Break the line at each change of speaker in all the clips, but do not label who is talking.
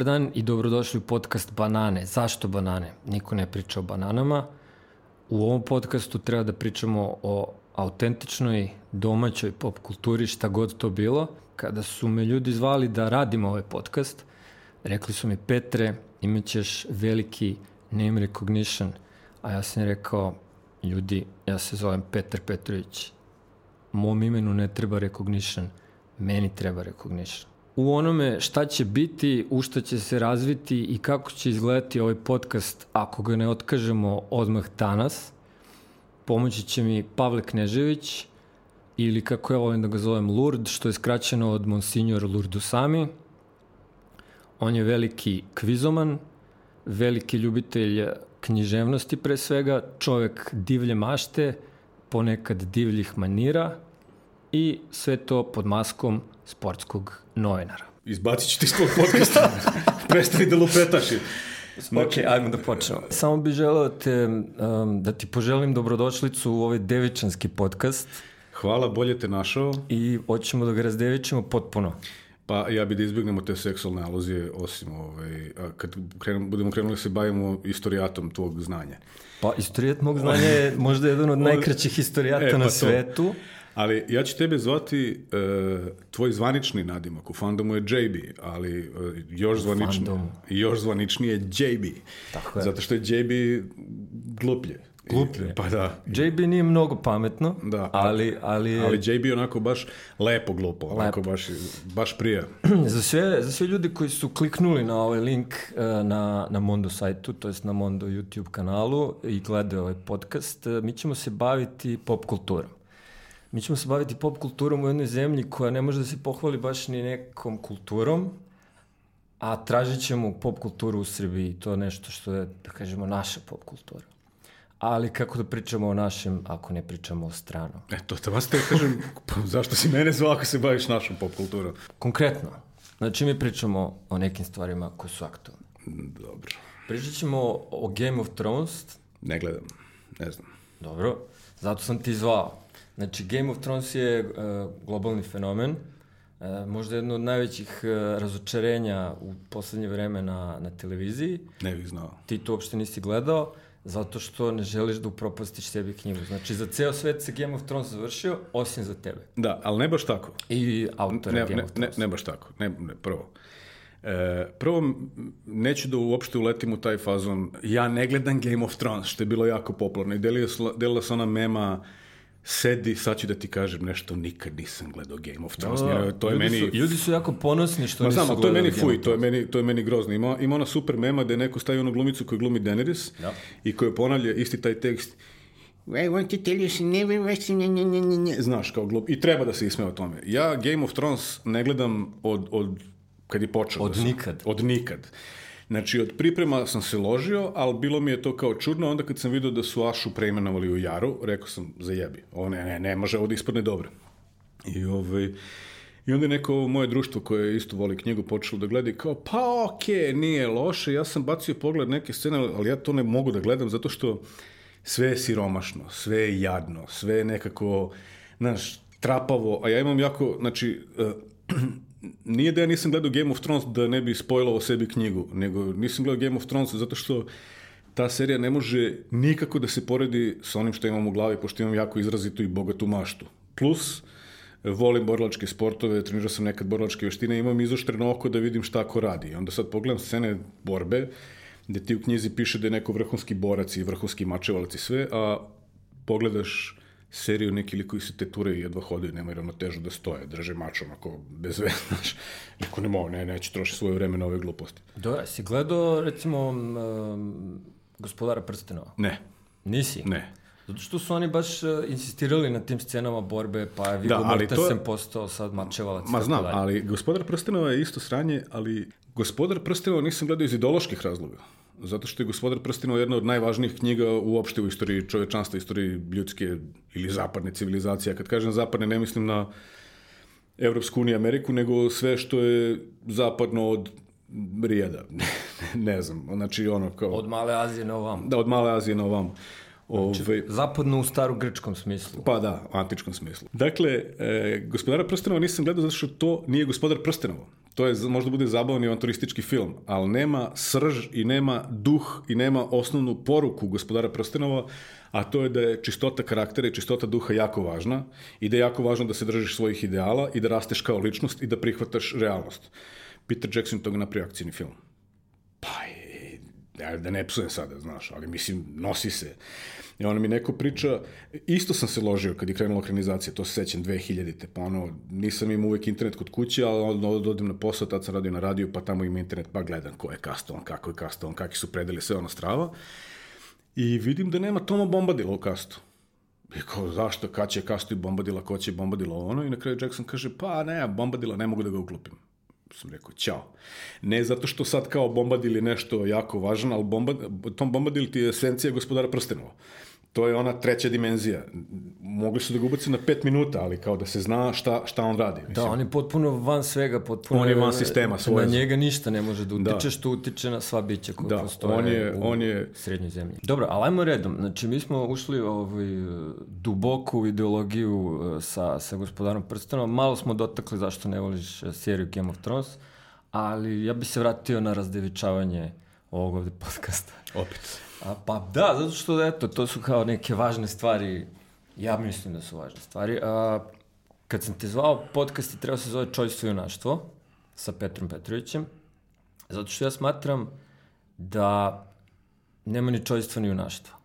Dobar dan i dobrodošli u podcast Banane. Zašto banane? Niko ne priča o bananama. U ovom podcastu treba da pričamo o autentičnoj domaćoj pop kulturi, šta god to bilo. Kada su me ljudi zvali da radimo ovaj podcast, rekli su mi Petre, imaćeš veliki name recognition, a ja sam rekao, ljudi, ja se zovem Petar Petrović. Mom imenu ne treba recognition, meni treba recognition u onome šta će biti, u šta će se razviti i kako će izgledati ovaj podcast ako ga ne otkažemo odmah danas. Pomoći će mi Pavle Knežević ili kako ja volim da ga zovem Lurd, što je skraćeno od Monsignor Lurdusami. On je veliki kvizoman, veliki ljubitelj književnosti pre svega, čovek divlje mašte, ponekad divljih manira i sve to pod maskom sportskog novinara.
Izbacit ću ti iz tvojeg podcasta. Prestani da lupetaš.
Znači, ok, ajmo da počnemo. Samo bih želeo te, um, da ti poželim dobrodošlicu u ovaj devičanski podcast.
Hvala, bolje te našao.
I hoćemo da ga razdevičemo potpuno.
Pa ja bi da izbjegnemo te seksualne aluzije, osim ovaj, a kad krenemo, budemo krenuli da se bavimo istorijatom tvog znanja.
Pa istorijat mog znanja je možda jedan od najkraćih istorijata e, pa na to.
Ali ja ću tebe zvati, uh, tvoj zvanični nadimak u fandomu je JB, ali uh, još, zvanični, još zvaničnije je JB. Tako je. Zato što je JB gluplje.
Gluplje.
Pa da.
JB nije mnogo pametno, da, ali... Ali,
ali JB je onako baš lepo glupo, lepo. onako baš, baš prija.
za, sve, za sve ljudi koji su kliknuli na ovaj link uh, na, na Mondo sajtu, to jest na Mondo YouTube kanalu i gledaju ovaj podcast, mi ćemo se baviti pop kulturom. Mi ćemo se baviti pop kulturom u jednoj zemlji koja ne može da se pohvali baš ni nekom kulturom, a tražit ćemo pop kulturu u Srbiji. To je nešto što je, da kažemo, naša pop kultura. Ali kako da pričamo o našem, ako ne pričamo o stranom?
E, to te vas te kažem, pa zašto si mene zvao ako se baviš našom pop kulturom?
Konkretno. Znači, mi pričamo o nekim stvarima koje su aktualne.
Dobro.
Pričat ćemo o Game of Thrones.
Ne gledam, ne znam.
Dobro, zato sam ti zvao. Znači, Game of Thrones je uh, globalni fenomen, uh, možda jedno od najvećih uh, razočarenja u poslednje vreme na, na televiziji.
Ne bih znao.
Ti to uopšte nisi gledao, zato što ne želiš da upropastiš sebi knjigu. Znači, za ceo svet se Game of Thrones završio, osim za tebe.
Da, ali ne baš tako.
I autor
ne,
Game
ne,
of Thrones.
Ne, ne baš tako. Ne, ne, prvo. E, prvo, neću da uopšte uletim u taj fazon. Ja ne gledam Game of Thrones, što je bilo jako popularno. I delila, delila se ona mema sedi, sad ću da ti kažem nešto, nikad nisam gledao Game of Thrones. Da,
to je ljudi, meni... su, ljudi su jako ponosni što Ma, nisu znam,
to je meni fuj, to je meni, to je meni grozno. Ima, ima ona super mema da je neko stavio onu glumicu koju glumi Daenerys da. i koja ponavlja isti taj tekst I want to tell you she never was... Nje, nje, nje, nje. Znaš, kao glup. I treba da se isme o tome. Ja Game of Thrones ne gledam od, od kad je počeo.
Od
da
nikad.
Od nikad. Znači, od priprema sam se ložio, ali bilo mi je to kao čudno, onda kad sam vidio da su Ašu preimenovali u Jaru, rekao sam, zajebi, ovo ne, ne, ne može, ovo da ispadne dobro. I ovaj... I onda je neko moje društvo koje isto voli knjigu počelo da gleda i kao, pa okej, okay, nije loše, ja sam bacio pogled neke scene, ali ja to ne mogu da gledam zato što sve je siromašno, sve je jadno, sve je nekako, znaš, trapavo, a ja imam jako, znači, uh, nije da ja nisam gledao Game of Thrones da ne bi spojlovao sebi knjigu, nego nisam gledao Game of Thrones zato što ta serija ne može nikako da se poredi sa onim što imam u glavi, pošto imam jako izrazitu i bogatu maštu. Plus, volim borilačke sportove, trenirao sam nekad borilačke veštine, imam izoštreno oko da vidim šta ko radi. Onda sad pogledam scene borbe, gde ti u knjizi piše da je neko vrhunski borac i vrhunski mačevalac i sve, a pogledaš seriju neki li koji se teture i jedva hodaju, nemaju ravnotežu da stoje, drže mač onako bez veze, znaš. Neko ne mogu, ne, neće troši svoje vreme na ove gluposti.
Do, si gledao, recimo, um, gospodara prstenova?
Ne.
Nisi?
Ne.
Zato što su oni baš uh, insistirali na tim scenama borbe, pa je Viggo da, Mortensen to... postao sad mačevalac.
Ma znam, ali gospodar prstenova je isto sranje, ali gospodar prstenova nisam gledao iz ideoloških razloga zato što je Gospodar prstenova jedna od najvažnijih knjiga uopšte u istoriji čovečanstva, istoriji ljudske ili zapadne civilizacije. Kad kažem zapadne, ne mislim na Evropsku uniju Ameriku, nego sve što je zapadno od Rijeda. ne znam, znači ono kao...
Od Male Azije na ovam.
Da, od Male Azije na ovam.
Znači, Ove, zapadno u staru grčkom smislu.
Pa da, u antičkom smislu. Dakle, e, gospodara prstenova nisam gledao zato što to nije gospodar prstenova. To je, možda bude zabavni avanturistički film, ali nema srž i nema duh i nema osnovnu poruku gospodara prstenova, a to je da je čistota karaktera i čistota duha jako važna i da je jako važno da se držiš svojih ideala i da rasteš kao ličnost i da prihvataš realnost. Peter Jackson toga napravio akcijni film. Pa je, da ne psujem sada, znaš, ali mislim, nosi se. I ono mi neko priča, isto sam se ložio kad je krenula ekranizacija, to se sećam 2000-te, pa ono, nisam imao uvek internet kod kuće, ali onda odem na posao, tad sam radio na radiju, pa tamo ima internet, pa gledam ko je kastovan, kako je kastovan, kakvi su predeli, sve ono strava. I vidim da nema Toma Bombadila u kastu. I kao, zašto, kad će kastu i Bombadila, ko će Bombadila ono? I na kraju Jackson kaže, pa ne, Bombadila, ne mogu da ga uklopim sam rekao, ćao. Ne zato što sad kao Bombadil je nešto jako važno, ali bomba, Tom Bombadil ti je esencija gospodara prstenova to je ona treća dimenzija. Mogli su da ga ubaci na pet minuta, ali kao da se zna šta, šta on radi.
Mislim. Da, on je potpuno van svega, potpuno
on je van sistema svoje.
Na njega ništa ne može da utiče, da. što utiče na sva bića koja da, postoje on je, u on je... srednjoj zemlji. Dobro, ali ajmo redom. Znači, mi smo ušli ovaj, duboko u ideologiju eh, sa, sa gospodarom prstenom. Malo smo dotakli zašto ne voliš eh, seriju Game of Thrones, ali ja bih se vratio na razdevičavanje ovog ovde podcasta.
Opet.
A, pa da, zato što, eto, to su kao neke važne stvari, ja mislim da su važne stvari. A, kad sam te zvao, podcast je trebao se zove Čojstvo i junaštvo sa Petrom Petrovićem, zato što ja smatram da nema ni čojstva ni junaštva.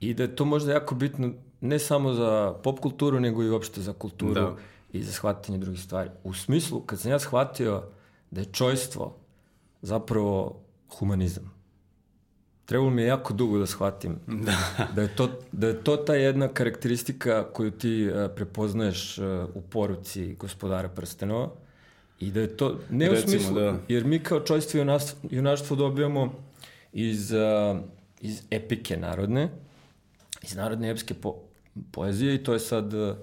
I da je to možda jako bitno ne samo za pop kulturu, nego i uopšte za kulturu da. i za shvatanje drugih stvari. U smislu, kad sam ja shvatio da je čojstvo zapravo humanizam trebalo mi je jako dugo da shvatim da. da, je, to, da je to ta jedna karakteristika koju ti uh, prepoznaješ uh, u poruci gospodara prstenova i da je to, ne Recimo, u smislu, da. jer mi kao čojstvo i junaštvo, junaštvo dobijamo iz, uh, iz epike narodne, iz narodne epske po, poezije i to je sad uh,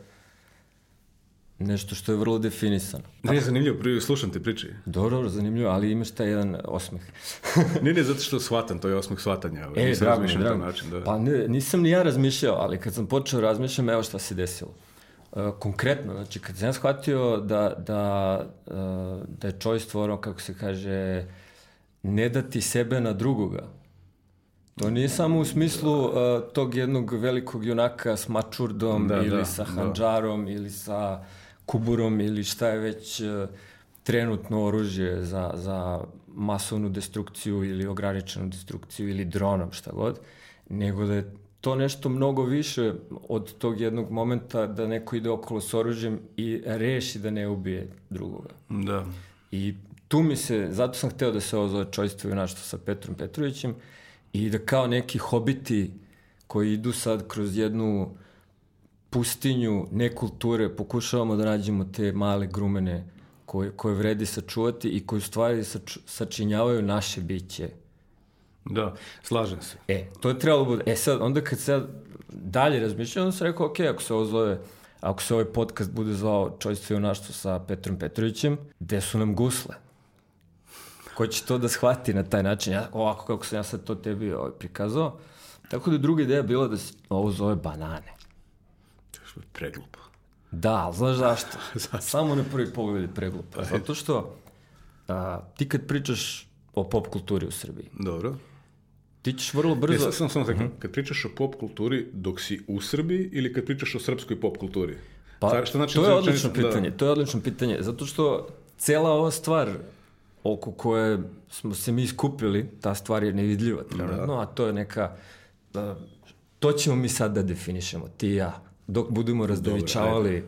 nešto što je vrlo definisano.
Ne, zanimljivo, prije slušam te priče.
Dobro, dobro, zanimljivo, ali imaš taj jedan osmeh.
ne, ne, zato što shvatam, to je osmeh shvatanja. E, nisam drago, drago. način, da.
Pa ne, nisam ni ja razmišljao, ali kad sam počeo razmišljam, evo šta se desilo. Uh, konkretno, znači, kad sam shvatio da, da, uh, da je čojstvo ono, kako se kaže, ne dati sebe na drugoga, To nije samo u smislu uh, tog jednog velikog junaka s mačurdom da, ili da, sa hanđarom da. ili sa kuburom ili šta je već e, trenutno oružje za, za masovnu destrukciju ili ograničenu destrukciju ili dronom, šta god, nego da je to nešto mnogo više od tog jednog momenta da neko ide okolo s oružjem i reši da ne ubije drugoga.
Da.
I tu mi se, zato sam hteo da se ovo zove čojstvo i našto sa Petrom Petrovićem i da kao neki hobiti koji idu sad kroz jednu pustinju nekulture pokušavamo da nađemo te male grumene koje, koje vredi sačuvati i koje u stvari sač, sačinjavaju naše biće.
Da, slažem se.
E, to je trebalo bude. E sad, onda kad se dalje razmišljam, onda sam rekao, ok, ako se ovo zove, ako se ovaj podcast bude zvao Čojstvo i junaštvo sa Petrom Petrovićem, gde su nam gusle? Ko će to da shvati na taj način? Ja, ovako kako sam ja sad to tebi ovaj, prikazao. Tako da druga ideja bila da se ovo zove banane
preglupo.
Da, ali znaš zašto? Samo na prvi pogled je preglupo. Zato što a, ti kad pričaš o pop kulturi u Srbiji,
Dobro.
ti ćeš vrlo brzo... Ne,
sad sam samo uh -huh. kad pričaš o pop kulturi dok si u Srbiji ili kad pričaš o srpskoj pop kulturi?
Pa, šta znači to je odlično da... pitanje, to je odlično pitanje, zato što cela ova stvar oko koje smo se mi skupili, ta stvar je nevidljiva trenutno, da. a to je neka, da, to ćemo mi sad da definišemo, ti i ja, dok budemo razdevičavali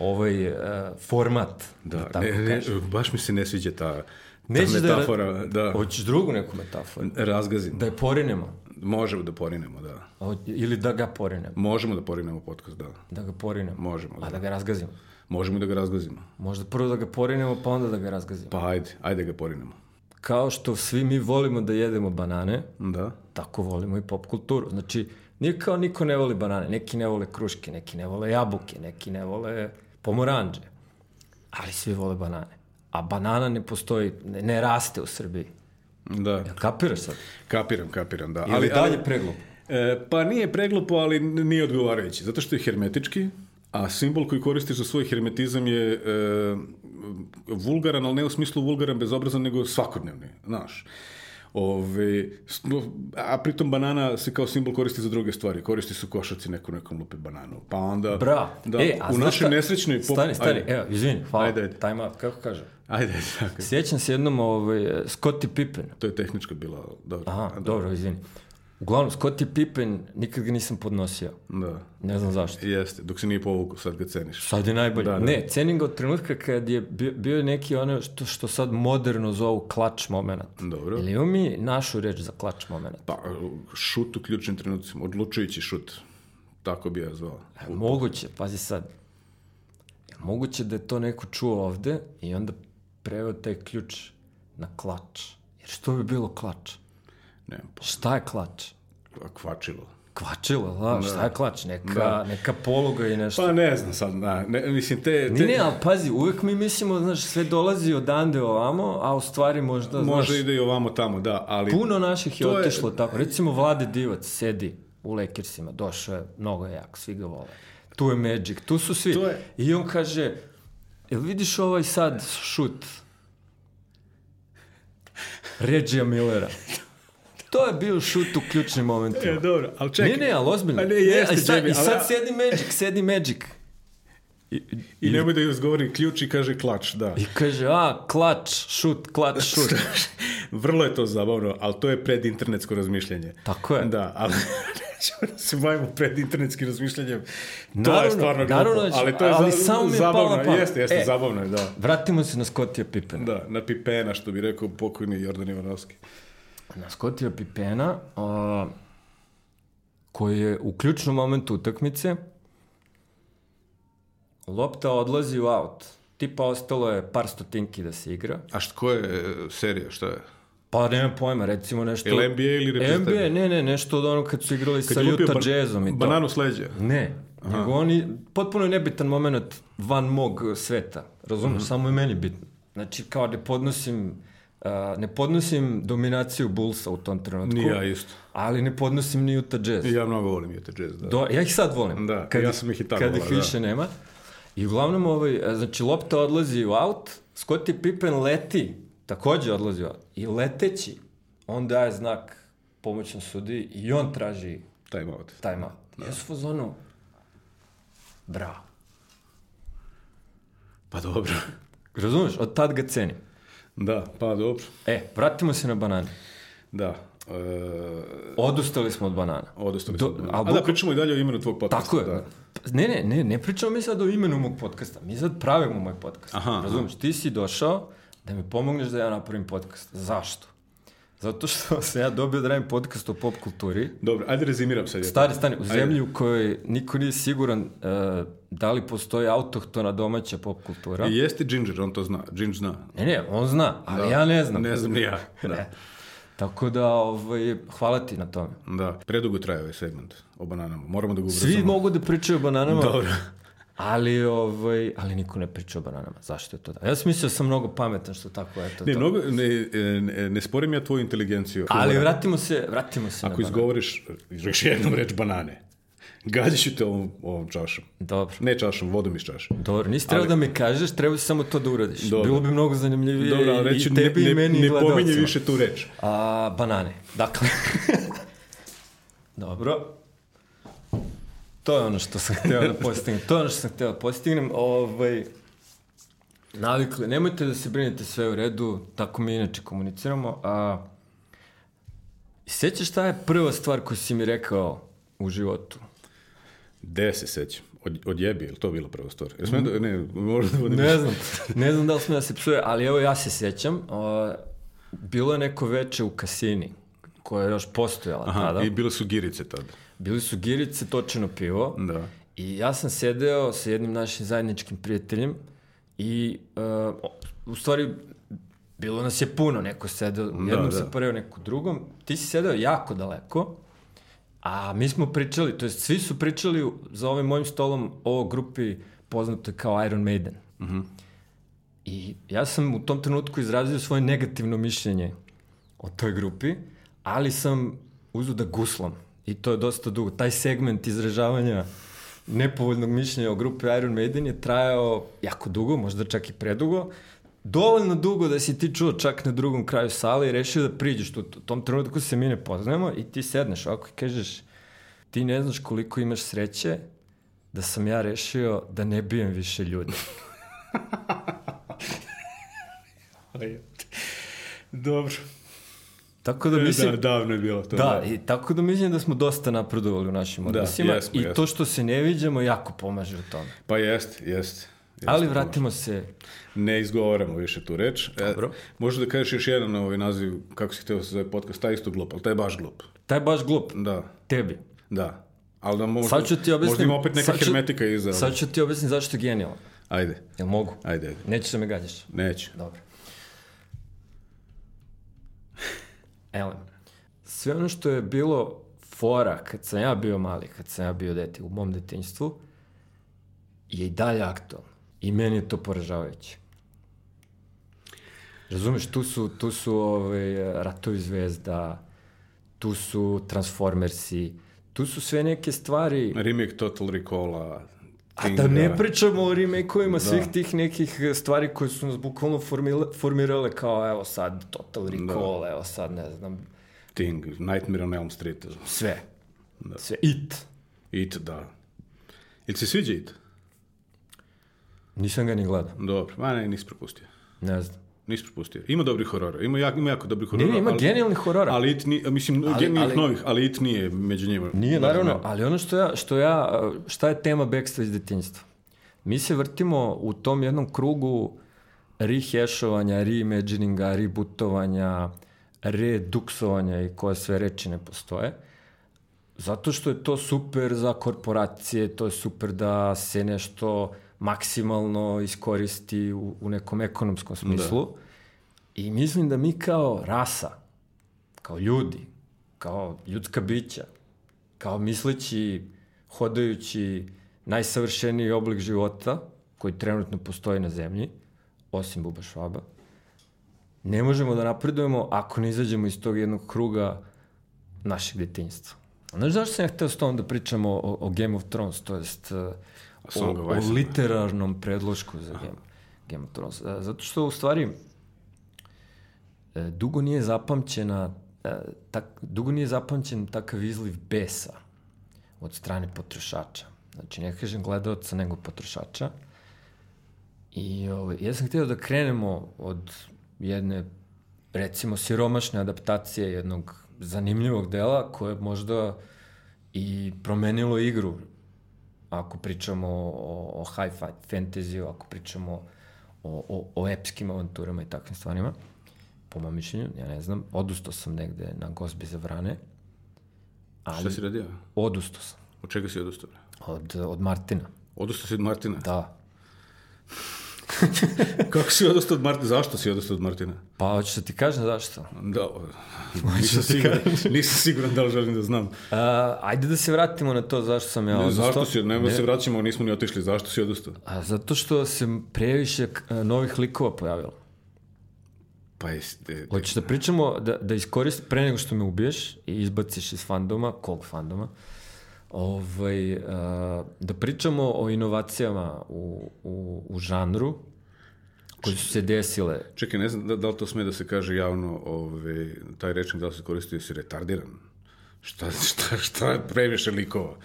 ovaj uh, format.
Da, da tako ne, ne, baš mi se ne sviđa ta, ta metafora. Da,
da. Hoćeš drugu neku metaforu?
Razgazim.
Da je porinemo?
Možemo da porinemo, da.
O, ili da ga porinemo?
Možemo da porinemo podcast, da.
Da ga porinemo?
Možemo,
da. A da ga razgazimo?
Možemo da ga razgazimo.
Možda prvo da ga porinemo, pa onda da ga razgazimo.
Pa ajde, ajde da ga porinemo.
Kao što svi mi volimo da jedemo banane,
da.
tako volimo i pop kulturu. Znači, Nije kao niko ne voli banane, neki ne vole kruške, neki ne vole jabuke, neki ne vole pomoranđe, ali svi vole banane. A banana ne postoji, ne, ne raste u Srbiji.
Da.
Ja, kapiraš sad?
Kapiram, kapiram, da.
Ili ali dalje preglupo?
E, pa nije preglupo, ali nije odgovarajući, zato što je hermetički, A simbol koji koristiš za svoj hermetizam je e, vulgaran, ali ne u smislu vulgaran, bezobrazan, nego svakodnevni, znaš. Ove, a pritom banana se kao simbol koristi za druge stvari. Koristi se u košaci neko nekom lupi bananu. Pa onda...
Bra.
Da,
e, a
u našoj
šta-
nesrećnoj... pop-
Stani, stani,
Ajde.
evo, izvini, hvala.
Ajde, ajde.
Time out, kako kaže?
Ajde, ajde, tako.
Sjećam se jednom ovaj, Scottie Pippen.
To je tehnička bila, dobro.
Aha,
Da,
dobro, izvini. Uglavnom, Scottie Pippen nikad ga nisam podnosio.
Da,
Ne znam zašto.
jeste. Dok se nije povukao, sad ga ceniš.
Sad je najbolje.
Da, da.
Ne, cenim ga od trenutka kad je bio, bio neki ono što, što sad moderno zovu klač moment.
Dobro.
Ili imamo mi našu reč za klač moment?
Pa, šut u ključnim trenucima, odlučujući šut. Tako bi ja zvao.
Moguće, pazi sad. Moguće da je to neko čuo ovde i onda preveo taj ključ na klač. Jer što bi bilo klač?
Ne, pa,
Šta je klač?
kvačilo.
Kvačilo, da, šta je klač? Neka,
Da.
neka poluga i nešto.
Pa ne znam sad, na, ne, mislim, te... te
Ne, ne, ali pazi, uvek mi mislimo, znaš, sve dolazi odande ovamo, a u stvari možda,
Može
znaš,
ide i ovamo tamo, da, ali...
puno naših je
To je-
otišlo tako. Recimo, Vlade Divac sedi u Lakersima, došao je, mnogo je jak, svi ga vole. Tu je Magic, tu su svi.
To je-
I on kaže, jel vidiš ovaj sad šut? Regija Millera. To je bio šut u ključnim momentima.
E, dobro, ali čekaj.
Ne, ne, ali ozbiljno.
A ne, jeste,
i sad,
Jamie,
I sad sedi Magic, sedi Magic. I,
I nemoj da izgovori ključ i kaže klač, da.
I kaže, a, klač, šut, klač, šut.
Vrlo je to zabavno, ali to je predinternetsko razmišljanje.
Tako je.
Da, ali nećemo da se bavimo predinternetskim razmišljanjem. to je
Naravno,
stvarno glupo,
naravno da ćemo,
ali to je
ali
za-
samo mi je
zabavno.
palo na pamet.
Jeste, jeste,
E.
zabavno je, da.
Vratimo se na Scottija Pippena.
Da, na pipena, što bi rekao pokojni Jordan Ivanovski.
Na Scottija Pippena, a, koji je u ključnom momentu utakmice, lopta odlazi u aut. Tipa ostalo je par stotinki da se igra.
A što ko je serija, šta je?
Pa nemam pojma, recimo nešto...
Ili NBA ili reprezentativno?
NBA, ne, ne, nešto od ono kad su igrali
Kad
sa Utah
ban-
Jazzom i to.
Bananu s leđa.
Ne, nego oni, potpuno je nebitan moment van mog sveta, razumiješ,
Mhm.
samo je meni bitno. Znači, kao ne podnosim, uh, ne podnosim dominaciju Bullsa u tom trenutku,
Ni ja isto.
ali ne podnosim ni Utah Jazz.
Ja mnogo volim Utah Jazz, da.
Do, ja ih sad volim.
Da, ja sam ih i tad
Kad ih
da.
više nema. I uglavnom, ovaj, e, znači, lopta odlazi u aut, Scottie Pippen leti, takođe odlazi u aut. I leteći, on daje znak pomoćnom sudi i on traži
Time out.
time out. Ja su u fazonu, bravo.
Pa dobro.
Razumeš? Od tad ga cenim.
Da, pa dobro.
E, vratimo se na banane.
Da. E,
Odustali smo od banana.
odostali
Do-
smo.
a
A, da, pričamo i dalje o imenu tvog podcasta.
Tako je.
Da.
Ne, ne, ne, ne pričamo mi sad o imenu mog podcasta. Mi sad pravimo moj podcast.
Aha, aha.
Razumeš? Ti si došao da mi pomogneš da ja napravim podcast. Zašto? Zato što sam ja dobio da radim podcast o pop kulturi.
Dobro, ajde rezimiram sad.
Stari, stani, u zemlji u kojoj niko nije siguran uh, da li postoji autohtona domaća pop kultura.
I jeste Ginger, on to zna. Ginger zna.
Ne, ne, on zna, ali
Da.
ja ne znam.
Ne znam ni ja. Da.
Ne. Tako da, ovaj, hvala ti na tome.
da. Predugo traje ovaj segment o bananama. Moramo da ga ubrzamo.
Svi mogu da pričaju o bananama,
Dobro.
Ali, ovaj, ali niko ne priča o bananama. Zašto je to da? Ja sam mislio da sam mnogo pametan što tako, eto
Ne,
to.
mnogo, ne, ne, ne sporim ja tvoju inteligenciju.
Ali vratimo se, vratimo se
Ako
na banane.
izgovoriš još jednom reč banane, gađat ću te ovom, ovom čašom.
Dobro.
Ne čašom, vodom iz čaše.
Dobro, nisi trebao
Ali-
da mi kažeš, treba samo to da uradiš.
Dobro.
Bilo bi mnogo zanimljivije
Dobro, ali reći
i tebi
ne,
i meni
ne,
i
ne pominje
gledalcima.
više tu reč.
A, banane. Dakle. Dobro. To je ono što sam hteo da postignem. To je ono što sam hteo da postignem. Ovaj, navikli, nemojte da se brinete sve u redu, tako mi inače komuniciramo. A, sećaš šta je prva stvar koju si mi rekao u životu?
Gde se sećam? Od, od jebi, je li to bila prva stvar? Jer smo da, ne, možda da.
Ne znam, ne znam da li sme da se psuje, ali evo ja se sjećam. O, bilo je neko veče u kasini, koja je još postojala
Aha,
tada.
i bile su girice tada.
Bili su girice, točeno pivo.
Da.
I ja sam sedeo sa jednim našim zajedničkim prijateljem i uh, u stvari bilo nas je puno, neko sedeo u jednom
da.
da, se pareo, neko drugom. Ti si sedeo jako daleko, a mi smo pričali, to jest svi su pričali za ovim mojim stolom o grupi poznatoj kao Iron Maiden.
Mhm.
I ja sam u tom trenutku izrazio svoje negativno mišljenje o toj grupi, ali sam uzeo da guslam. I to je dosta dugo. Taj segment izražavanja nepovoljnog mišljenja o grupi Iron Maiden je trajao jako dugo, možda čak i predugo, dovoljno dugo da si ti čuo čak na drugom kraju sale i rešio da priđeš tu. U tom trenutku se mi ne poznajemo i ti sedneš ovako i kažeš ti ne znaš koliko imaš sreće da sam ja rešio da ne bijem više ljudi.
Dobro.
Tako da mislim...
Da, davno je bilo to.
Da, i tako da mislim da smo dosta napredovali u našim odnosima
jesmo,
i
jesmo.
to što se ne viđamo jako pomaže u tome.
Pa jest, jest.
Ali vratimo se...
Ne izgovaramo više tu reč.
Dobro.
E, možeš da kažeš još jedan ovaj naziv, kako si htio da se zove podcast, taj isto glup, ali taj je baš glup.
Taj je baš glup.
Da,
Tebi.
da. Ali da možda,
Sad ću ti objasnim...
možda ima opet neka
sad ću-
hermetika iza.
Sad ću ti objasniti zašto je genijalan.
Ajde,
Jel mogu?
ajde, ajde.
Nećeš da me gađaš.
Neću.
Dobro. Evo, sve ono što je bilo fora kad sam ja bio mali, kad sam ja bio dete u mom detinjstvu, je i dalje aktualno. I meni je to poražavajuće. Razumeš, tu su, tu su ovaj, ratovi zvezda, tu su Transformersi, tu su sve neke stvari
Remake Total Recall-a.
A da ne
Kinga.
pričamo o remake-ovima svih tih nekih eh, stvari koje su nas bukvalno formile, formirale kao evo sad Total Recall, evo sad ne znam,
Thing, Nightmare on Elm Street.
sve. Sve. It.
It, da. Ili se sviđa It?
Nisam ga ni gledao.
Dobro, ma ne, nisi propustio.
Ne znam.
Nisi propustio. Ima dobrih horora, ima, jak, ima jako dobrih horora.
ne, ima
ali,
genijalnih horora.
Ali It, ni, mislim,
Ali-
genijalnih
ali-
novih, ali It nije među njima.
Nije, naravno, ali ono što ja, što ja, šta je tema bekstva iz detinjstva? Mi se vrtimo u tom jednom krugu rehešovanja, reimagininga, rebootovanja, reduksovanja i koje sve reči ne postoje. Zato što je to super za korporacije, to je super da se nešto maksimalno iskoristi u, u nekom ekonomskom smislu. I mislim da mi kao rasa, kao ljudi, kao ljudska bića, kao misleći, hodajući najsavršeniji oblik života koji trenutno postoji na zemlji, osim Buba Švaba, ne možemo da napredujemo ako ne izađemo iz tog jednog kruga našeg detinjstva. Znaš zašto sam ja hteo s tom da pričamo o, o Game of Thrones, to jest uh, o, o literarnom predlošku za Game, Game of Thrones? Uh, Zato što u stvari e, dugo nije zapamćena e, tak, dugo nije zapamćen takav izliv besa od strane potrošača. Znači, ne kažem gledalca, nego potrošača. I ovaj, ja sam htio da krenemo od jedne, recimo, siromašne adaptacije jednog zanimljivog dela koje je možda i promenilo igru ako pričamo o, o high-fi fantasy, ako pričamo o, o, o epskim avanturama i takvim stvarima, po mom mišljenju, ja ne znam, odustao sam negde na gosbi za vrane, ali
Šta si radio?
odustao sam
Od čega si odustao?
od, od Martina,
Odustao si od Martina?
da.
Kako si odustao od Martina? Zašto si odustao od Martina?
Pa hoćeš da ti kažem zašto?
Da, nisam siguran, nisam siguran da li želim da znam.
Uh, ajde da se vratimo na to zašto sam ja odustao.
Zašto si, nema da se vraćamo, nismo ni otišli, zašto si odustao?
A, zato što se previše k- novih likova pojavilo.
Pa jeste,
Hoćeš da pričamo, da, da iskoristi, pre nego što me ubiješ i izbaciš iz fandoma, kog fandoma, ovaj, da pričamo o inovacijama u, u, u žanru koje su se desile.
Čekaj, ne znam da, da li to sme da se kaže javno, ovaj, taj rečnik da li se koristi da si retardiran? Šta, šta, šta je previše likova?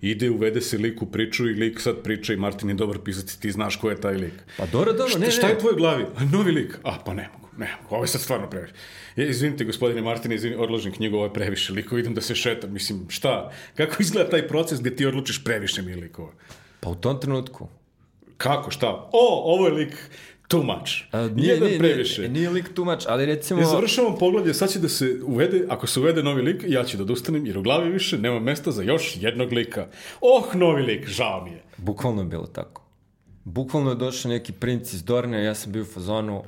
Ide, uvede se lik u priču i lik sad priča i Martin je dobar pisati, ti znaš ko je taj lik.
Pa dobro, dobro,
Šta,
ne,
šta
ne.
je u tvojoj glavi? A, novi lik. A, pa ne mogu, ne mogu. Ovo je sad stvarno previše. Ja, izvinite, gospodine Martine, izvini, odložim knjigu, ovo je previše likova, idem da se šetam. Mislim, šta? Kako izgleda taj proces gde ti odlučiš previše mi likova?
Pa u tom trenutku.
Kako, šta? O, ovo je lik too much.
A,
Jedan previše.
Nije, nije lik tumač, ali recimo...
Ja završavam poglavlje, sad će da se uvede, ako se uvede novi lik, ja ću da odustanem, jer u glavi više nema mesta za još jednog lika. Oh, novi lik, žao mi je.
Bukvalno je bilo tako. Bukvalno je došao neki princ iz Dorne, ja sam bio u fazonu,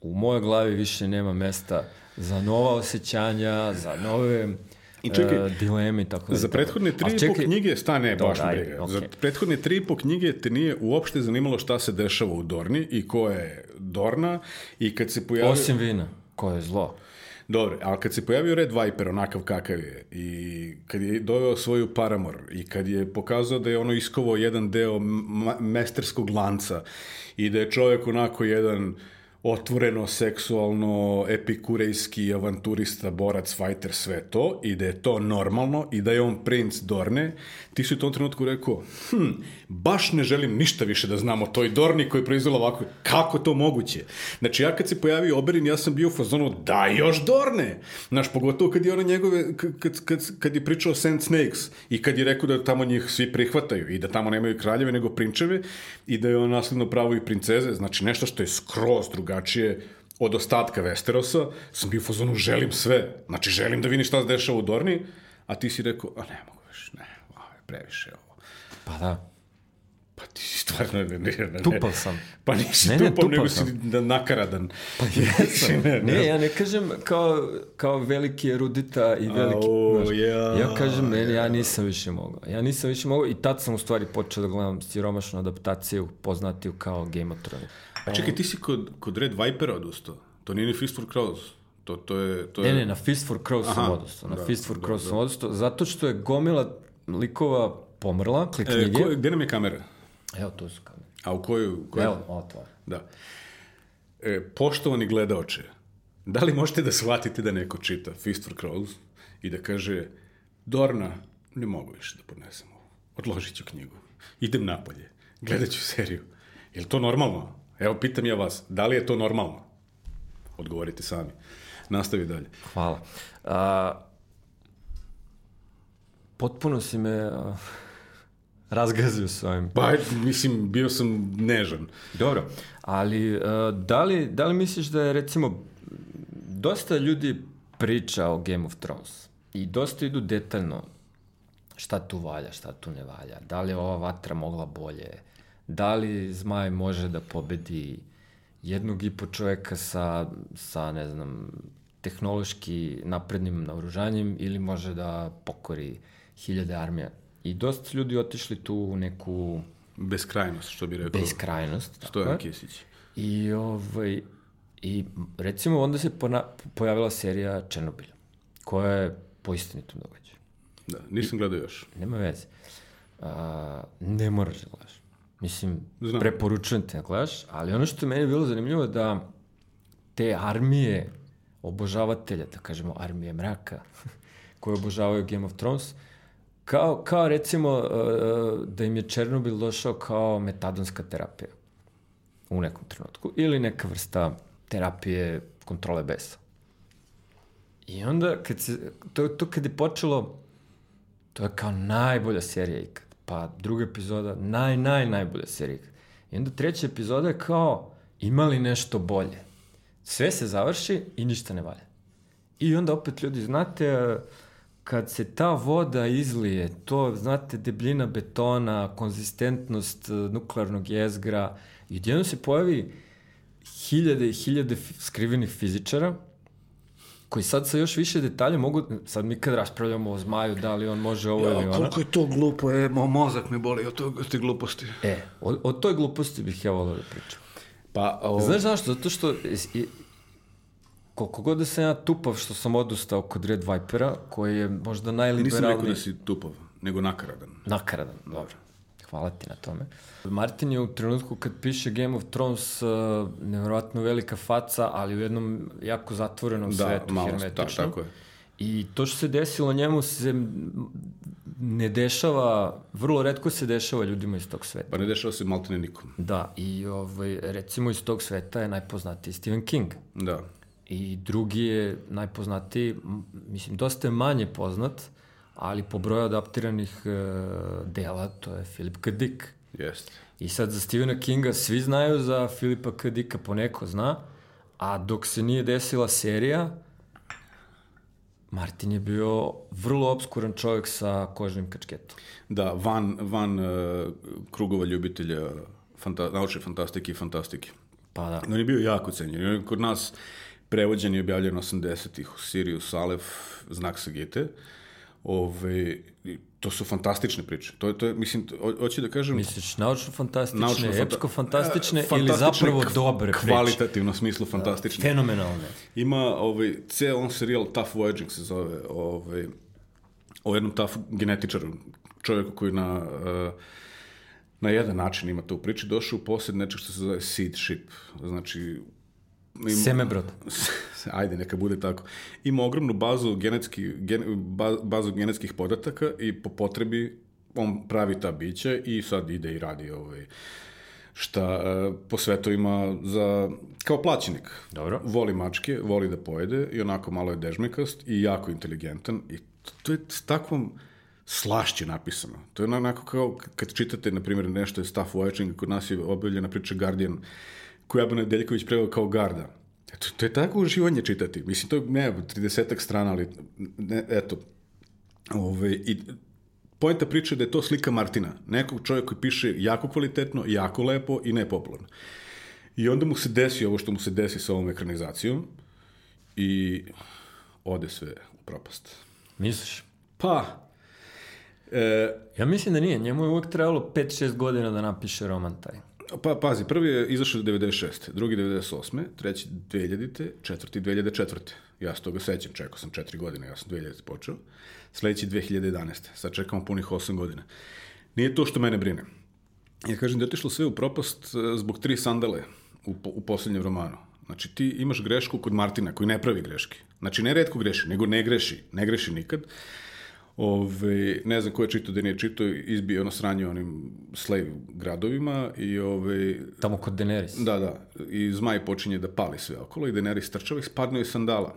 u mojoj glavi više nema mesta za nova osjećanja, za nove
I čekaj,
e, dileme tako.
Za prethodne tri i po knjige, stane,
Dobro,
baš me briga. Za prethodne tri i po knjige te nije uopšte zanimalo šta se dešava u Dorni i ko je Dorna i kad se pojavio...
Osim vina, koje je zlo.
Dobro, ali kad se pojavio Red Viper, onakav kakav je, i kad je doveo svoju paramor, i kad je pokazao da je ono iskovao jedan deo mesterskog lanca, i da je čovjek onako jedan otvoreno, seksualno, epikurejski, avanturista, borac, fighter, sve to, i da je to normalno, i da je on princ Dorne, ti si u tom trenutku rekao, hm, baš ne želim ništa više da znam o toj Dorni koji je proizvela ovako, kako to moguće? Znači, ja kad se pojavio Oberyn, ja sam bio u fazonu, da još Dorne! Znaš, pogotovo kad je ono njegove, kad, kad, kad, je pričao Sand Snakes i kad je rekao da tamo njih svi prihvataju i da tamo nemaju kraljeve nego prinčeve i da je on nasledno pravo i princeze, znači nešto što je skroz drugačije od ostatka Westerosa, sam bio u fazonu, želim sve. Znači, želim da vidim šta se dešava u Dorni, a ti si rekao, a ne mogu više, ne, ovo je previše ovo.
Pa da.
Pa ti si stvarno... Ne, ne, ne, ne.
Tupal sam.
Pa nisi
Ne, ne,
tupao, nego si
sam.
da nakaradan.
Pa jesam.
Ne, ne.
ne, ja ne kažem kao, kao veliki erudita i veliki...
Au,
znaš,
ja,
ja kažem, ne, ja nisam više mogao. Ja nisam više mogao i tad sam u stvari počeo da gledam siromašnu adaptaciju poznatiju kao Game of Thrones.
A čekaj, ti si kod, kod Red Vipera odustao. To nije ni Fist for Crows. To, to je... To je...
Ne, ne, na Fist for Crows sam odustao. Na
da,
Fist for
da,
Crows sam odustao, zato što je gomila likova pomrla, klik
E,
knjige.
ko, gde nam je kamera?
Evo, tu su kamere.
A u koju? koju?
Evo, ovo tvoje.
Da. E, poštovani gledaoče, da li možete da shvatite da neko čita Fist for Crows i da kaže Dorna, ne mogu više da podnesem ovo. Odložit ću knjigu. Idem napolje. Gledat ću seriju. Je li to normalno? Evo, pitam ja vas, da li je to normalno? Odgovorite sami. Nastavi dalje.
Hvala. A, potpuno si me a, razgazio s ovim.
Pa, mislim, bio sam nežan.
Dobro, ali a, da, li, da li misliš da je recimo dosta ljudi priča o Game of Thrones i dosta idu detaljno šta tu valja, šta tu ne valja, da li je ova vatra mogla bolje, da li zmaj može da pobedi jednog i po čoveka sa, sa, ne znam, tehnološki naprednim naoružanjem ili može da pokori hiljade armija. I dosta ljudi otišli tu u neku
Beskrajnost, što bi rekao.
beskrajnost.
Stojan
je.
Kisić.
I, ovaj, I recimo onda se pona, pojavila serija Černobilja, koja je po istinitom događaju.
Da, nisam gledao još.
Nema veze. A, ne moraš da gledaš. Mislim,
Znam.
preporučujem te da gledaš, ali ono što je meni bilo zanimljivo je da te armije obožavatelja, da kažemo armije mraka, koje obožavaju Game of Thrones, kao, kao recimo uh, da im je Černobil došao kao metadonska terapija u nekom trenutku ili neka vrsta terapije kontrole besa. I onda, kad se, to, to kad je počelo, to je kao najbolja serija ikad. Pa druga epizoda, naj, naj, najbolja serija ikad. I onda treća epizoda je kao, imali nešto bolje. Sve se završi i ništa ne valja. I onda opet ljudi, znate, kad se ta voda izlije, to, znate, debljina betona, konzistentnost eh, nuklearnog jezgra, i odjedno se pojavi hiljade i hiljade skrivenih fizičara, koji sad sa još više detalja mogu, sad mi kad raspravljamo o zmaju, da li on može ovo ili ono.
je to glupo, e, mo, mozak me boli od, tog, od te gluposti.
E, o, o toj gluposti bih ja volio da pričam.
Pa, o,
Znaš zašto? Zato što i, koliko god da sam ja tupav što sam odustao kod Red Vipera, koji je možda
nisam
najliberalniji...
rekao da si tupav, nego nakaradan.
Nakaradan, dobro. Hvala ti na tome. Martin je u trenutku kad piše Game of Thrones uh, nevjerojatno velika faca, ali u jednom jako zatvorenom
Da,
svetu,
malo,
hermetično.
ta- tako je.
I to što se desilo njemu se ne dešava, vrlo redko se dešava ljudima iz tog sveta.
Pa ne dešava se maltene nikom.
Da, i ovaj, recimo iz tog sveta je najpoznatiji Stephen King.
Da.
I drugi je najpoznatiji, mislim, dosta je manje poznat, ali po broju adaptiranih e, dela, to je Philip K. Dick.
Jeste.
I sad za Stephena Kinga svi znaju za Filipa K. Dicka, poneko zna, a dok se nije desila serija, Martin je bio vrlo obskuran čovjek sa kožnim kačketom.
Da, van, van uh, krugova ljubitelja fanta, naučne fantastike i fantastike.
Pa da.
On je bio jako cenjen. On je kod nas prevođen i objavljen 80-ih u Sirius Alef, znak Sagite. Ove, to su fantastične priče. To je, to je mislim, ho- hoću da kažem...
Misliš naučno-fantastične,
naučno fanta-
epsko-fantastične
E,
ili
fantastične,
zapravo dobre priče?
Kvalitativno smislu fantastične.
Fenomenalne.
Ima ovaj, ceo on serijal Tough Voyaging se zove, ovaj, o jednom tough genetičaru, čovjeku koji na, eh, na jedan način ima to u priči, došao u posjed nečeg što se zove seed ship, znači... ima-
Semebrod.
Ajde, neka bude tako. Ima ogromnu bazu, genetski, gen, ba- bazu genetskih podataka i po potrebi on pravi ta bića i sad ide i radi ovaj, šta e, po svetu ima za, kao plaćenik.
Dobro.
Voli mačke, voli da pojede i onako malo je dežmekast i jako inteligentan i to, je s takvom slašće napisano. To je onako kao kad čitate, na primjer, nešto je Staff Voyaging, kod nas je objavljena priča Guardian, koju Abana Deljković preveo kao Garda. Eto, to je tako uživanje čitati. Mislim, to je, ne, 30 strana, ali, ne, eto, Ove, i pojenta priče je da je to slika Martina, nekog čovjeka koji piše jako kvalitetno, jako lepo i nepopularno. I onda mu se desi ovo što mu se desi sa ovom ekranizacijom i ode sve u propast.
Misliš?
Pa, e,
Ja mislim da nije. Njemu je uvek trebalo 5-6 godina da napiše roman taj.
Pa pazi, prvi je izašao 96. drugi 98. treći 2000. četvrti 2004. Ja se toga sećam, čekao sam četiri godine, ja sam 2000. počeo. Sledeći 2011. Sad čekamo punih 8 godina. Nije to što mene brine. Ja kažem da je otišlo sve u propast e, zbog tri sandale u, po- u poslednjem romanu. Znači ti imaš grešku kod Martina koji ne pravi greške. Znači ne redko greši, nego ne greši. Ne greši nikad. Ove, ne znam ko je čitao da nije čitao, izbio ono sranje onim slave gradovima i ove,
Tamo kod Daenerys.
da, da, i zmaj počinje da pali sve okolo i Daenerys trčava i spadne iz sandala.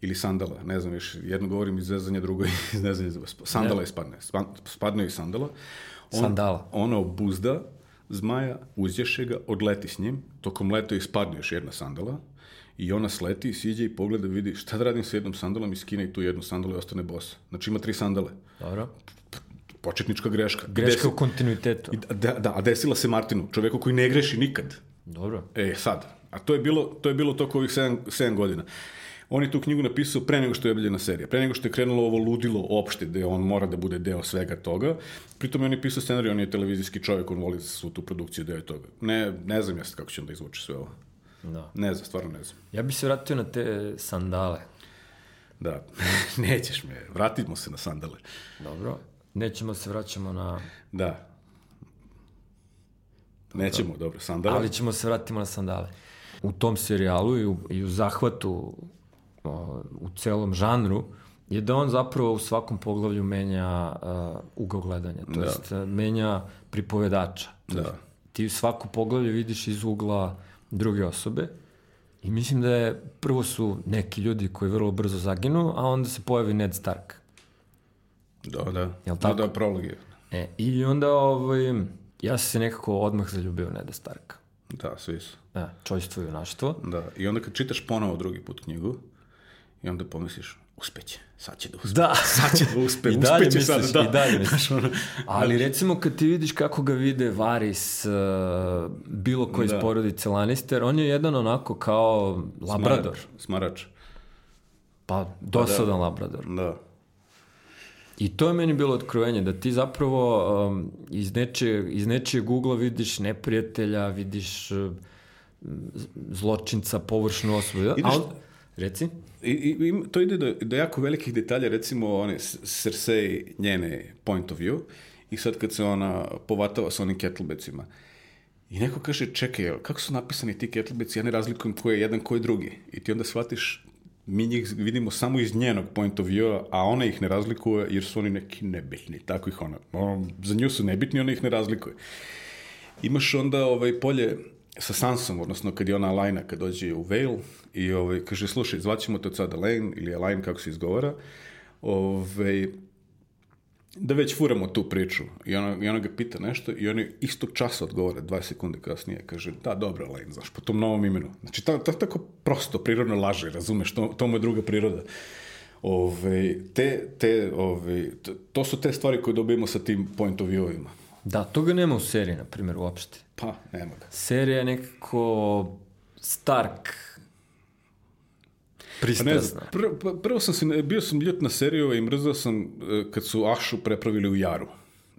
Ili sandala, ne znam više, jedno govorim iz zezanja, drugo iz nezanja, sandala je spadne, Spa- spadne iz sandala. On,
Sandala.
Ona obuzda zmaja, uzješe ga, odleti s njim, tokom leta ispadne još jedna sandala i ona sleti, siđe i pogleda, vidi šta da radim sa jednom sandalom i skine i tu jednu sandalu i ostane bosa. Znači ima tri sandale.
Dobro.
Početnička greška.
Greška
Desi-
u kontinuitetu.
Da, da, a desila se Martinu, čoveku koji ne greši nikad.
Dobro.
E, sad. A to je bilo, to je bilo toko ovih 7, 7 godina. On je tu knjigu napisao pre nego što je objavljena serija, pre nego što je krenulo ovo ludilo opšte, gde on mora da bude deo svega toga. Pritom je on je pisao scenarij, on je televizijski čovjek, on voli svu tu produkciju, deo je toga. Ne, ne znam ja kako će da izvuče sve ovo.
Da.
Ne znam, stvarno ne znam.
Ja bi se vratio na te sandale.
Da, nećeš me, vratimo se na sandale.
Dobro. Nećemo se vraćamo na...
Da. Nećemo, dobro, sandale.
Ali ćemo se vratimo na sandale. U tom serijalu i u, i u zahvatu o, u celom žanru je da on zapravo u svakom poglavlju menja uh, ugao gledanja, to
Da.
jest menja pripovedača.
Da.
Ti u svako poglavlje vidiš iz ugla druge osobe i mislim da je prvo su neki ljudi koji vrlo brzo zaginu, a onda se pojavi Ned Stark.
Da, da.
Jel
Da,
tako?
da, prolog je.
E, I onda ovaj, ja sam se nekako odmah zaljubio u Neda Starka.
Da, svi su.
E, čojstvo i junaštvo.
Da, i onda kad čitaš ponovo drugi put knjigu, i onda pomisliš, uspeće, sad će da uspe.
Da.
Sad će da uspe,
I dalje
uspeće
misliš,
sad, da.
i dalje misliš. Ali recimo kad ti vidiš kako ga vide Varis, uh, bilo ko iz
Da.
porodice Lannister, on je jedan onako kao labrador.
Smarač. Smarač.
Pa dosadan labrador.
Da.
I to je meni bilo otkrovenje, da ti zapravo um, iz, nečijeg, iz nečijeg ugla vidiš neprijatelja, vidiš uh, zločinca, površnu osobu.
Ideš-
A on, reci?
I, i, to ide do, do jako velikih detalja, recimo one Cersei, njene point of view, i sad kad se ona povatava sa onim kettlebecima, i neko kaže, čekaj, kako su napisani ti kettlebeci, ja ne razlikujem ko je jedan, ko je drugi. I ti onda shvatiš, mi njih vidimo samo iz njenog point of view a ona ih ne razlikuje jer su oni neki nebitni, tako ih ona, za nju su nebitni, ona ih ne razlikuje. Imaš onda ovaj polje sa Sansom, odnosno kad je ona Lajna, kad dođe u Vale i ovaj, kaže, slušaj, zvaćemo te od sada Lane ili Elaine, kako se izgovara, ovaj, da već furamo tu priču. I ona, I ona ga pita nešto i on je istog časa odgovara, 20 sekunde kasnije, kaže, da, dobro, Elaine, znaš, po tom novom imenu. Znači, ta, ta, tako prosto, prirodno laže, razumeš, to, to mu je druga priroda. Ove, te, te, ove, to, to su te stvari koje dobijemo sa tim point of view-ovima.
Da, toga nema u seriji, na primjer, uopšte.
Pa, nema ga.
Serija je nekako Stark. Pristrasna.
Pa prvo, prvo, prvo sam se, bio sam ljut na seriju i mrzao sam e, kad su Ašu prepravili u Jaru.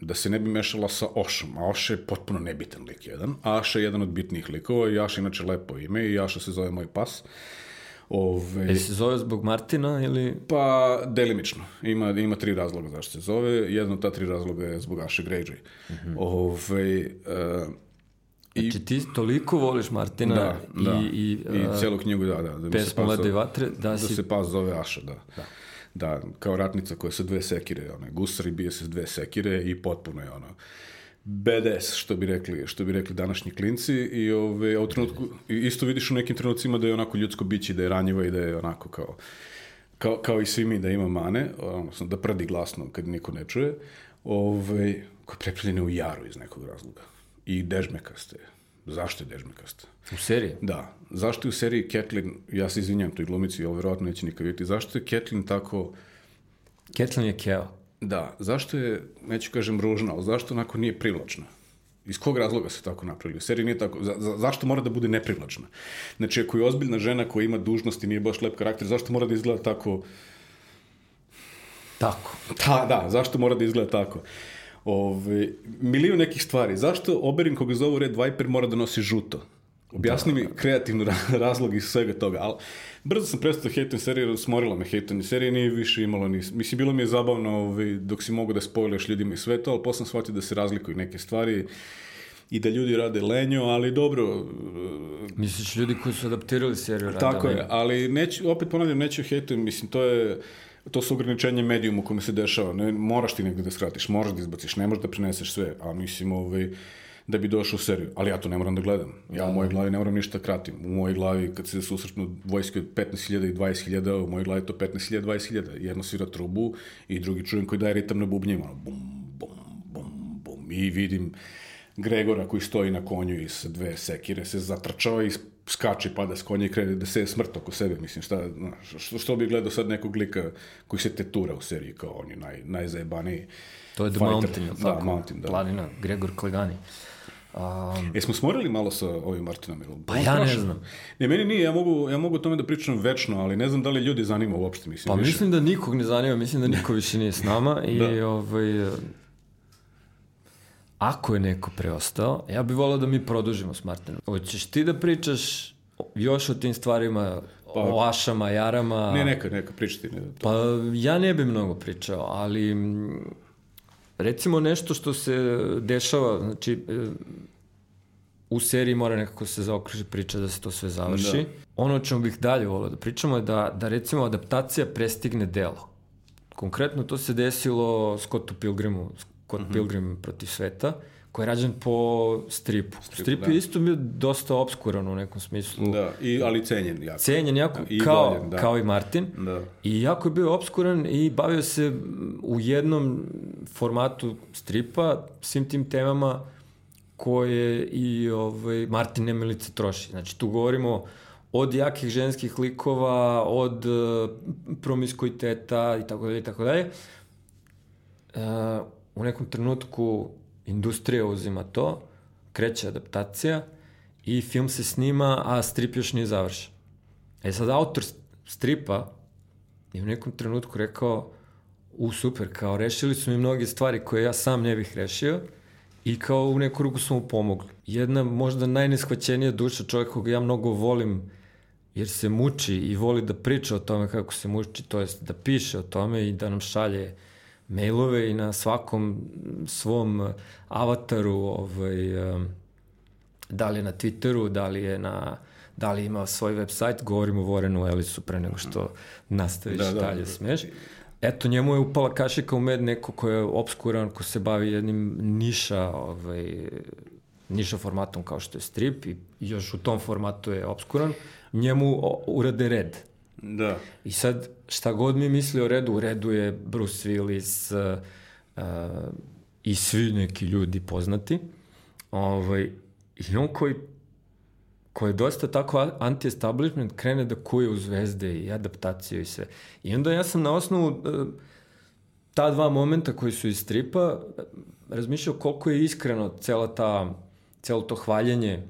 Da se ne bi mešala sa Ošom, a Oša je potpuno nebitan lik jedan. A Aša je jedan od bitnijih likova i Aša inače lepo ime i Aša se zove moj pas. Ove,
Jel se zove zbog Martina ili...
Pa, delimično. Ima, ima tri razloga zašto se zove. Jedan od ta tri razloga je zbog Aše Greyjoy. Mm -hmm. Ove, uh,
I, znači ti toliko voliš Martina
da, da.
i, i,
I
uh,
celu knjigu, da, da. da
pesmu i
zove-
vatre, da
Da
si...
se pas zove Aša, da. Da, da kao ratnica koja sa dve sekire, ona, gusar i bije se s dve sekire i potpuno je ono BDS, što bi rekli, što bi rekli današnji klinci i ove, a u trenutku, isto vidiš u nekim trenucima da je onako ljudsko biće, da je ranjivo i da je onako kao, kao, kao i svi mi da ima mane, odnosno da prdi glasno kad niko ne čuje, ove, koja je prepravljena u jaru iz nekog razloga. I dežmekaste. Zašto je dežmekasta?
U seriji?
Da. Zašto je u seriji Catelyn, ja se izvinjam toj glumici, ali verovatno neće nikad vidjeti, zašto je Catelyn tako,
Catelyn je Keo.
Da, zašto je, neću kažem ružna, ali zašto onako nije privlačna? Iz kog razloga se tako napravili? U seriji nije tako. Za, za, zašto mora da bude neprivlačna? Znači, ako je ozbiljna žena koja ima dužnost i nije baš lep karakter, zašto mora da izgleda tako...
Tako.
Da, da, zašto mora da izgleda tako? Ove, milion nekih stvari. Zašto Oberyn koga zovu Red Viper mora da nosi žuto? Objasni mi kreativno ra- razlog iz svega toga, ali brzo sam prestao hejtom seriju, smorila me hejtom serije, nije više imalo ni... Mislim, bilo mi je zabavno ovaj, dok si mogu da spojleš ljudima i sve to, ali posle sam shvatio da se razlikuju neke stvari i da ljudi rade lenjo, ali dobro,
Misliš ljudi koji su adaptirali seriju rade
Tako je,
lenje?
ali neću, opet ponavljam, neću hejtujem, mislim, to je, to su ograničenje medijuma u kome se dešava, ne, moraš ti negde da skratiš, moraš da izbaciš, ne možeš da preneseš sve, a mislim, ovaj, da bi došao u seriju, ali ja to ne moram da gledam, ja u mojoj glavi ne moram ništa da kratim, u mojoj glavi kad se susretnu vojske od 15.000 i 20.000, u mojoj glavi to 15.000 20.000, jedno svira trubu i drugi čujem koji daje ritam na bubnjima, ono, bum, bum, bum, bum, i vidim Gregora koji stoji na konju i sa dve sekire se zatrčava i skače pada s konja i krene da se smrt oko sebe. Mislim, šta, što, što bi gledao sad nekog lika koji se tetura u seriji kao on je naj, najzajebaniji
To je The
fighter.
Mountain,
Da,
tako?
Mountain, da.
Planina, Gregor Klegani. Um,
Jesmo smorili malo sa ovim Martinom? Jel-
Pa ja ne znam.
Ne, meni nije, ja mogu, ja mogu o tome da pričam večno, ali ne znam da li ljudi zanima uopšte, mislim.
pa
više.
mislim da nikog ne zanima, mislim da niko više nije s nama i
Da.
ovaj, ako je neko preostao, ja bih volao da mi produžimo s Martinom. Hoćeš ti da pričaš još o tim stvarima, o ašama, jarama?
Pa- Ne, neka, neka, pričati. Ne, to.
Pa ja ne bi mnogo pričao, ali recimo nešto što se dešava, znači e, u seriji mora nekako se zaokruži priča da se to sve završi.
Da.
Ono o čemu bih dalje volio da pričamo je da, da recimo adaptacija prestigne delo. Konkretno to se desilo Scottu Pilgrimu, Scott
Mhm.
Pilgrim protiv sveta, koji je rađen po stripu. Strip
da.
je isto bio dosta obskuran u nekom smislu.
Da, i, ali cenjen jako.
Cenjen jako,
I
kao,
voljen, da.
kao i Martin.
Da.
I jako je bio obskuran i bavio se u jednom formatu stripa svim tim temama koje i ovaj, Martin Nemilice troši. Znači, tu govorimo od jakih ženskih likova, od uh, promiskuiteta i tako dalje i tako dalje. Uh, u nekom trenutku industrija uzima to, kreće adaptacija i film se snima, a strip još nije završen. E sad, autor stripa je u nekom trenutku rekao u super, kao rešili su mi mnoge stvari koje ja sam ne bih rešio i kao u neku ruku su mu pomogli. Jedna možda najneshvaćenija duša čovjek koga ja mnogo volim jer se muči i voli da priča o tome kako se muči, to jest da piše o tome i da nam šalje mailove i na svakom svom eh, avataru ovaj, da li je na Twitteru, da li je na da li ima svoj web sajt, govorimo o Vorenu Elisu pre nego što nastaviš
Da, da.
dalje smeš. Eto, njemu je upala kašika u med neko ko je obskuran, ko se bavi jednim niša, ovaj, niša formatom kao što je strip i još u tom formatu je obskuran. Njemu urade red.
Da.
I sad, šta god mi misli o redu, u redu je Bruce Willis uh, uh, i svi neki ljudi poznati. Ovaj, I on koji koji je dosta tako anti-establishment, krene da kuje u zvezde i adaptaciju i sve. I onda ja sam na osnovu uh, ta dva momenta koji su iz stripa uh, razmišljao koliko je iskreno cela ta, celo to hvaljenje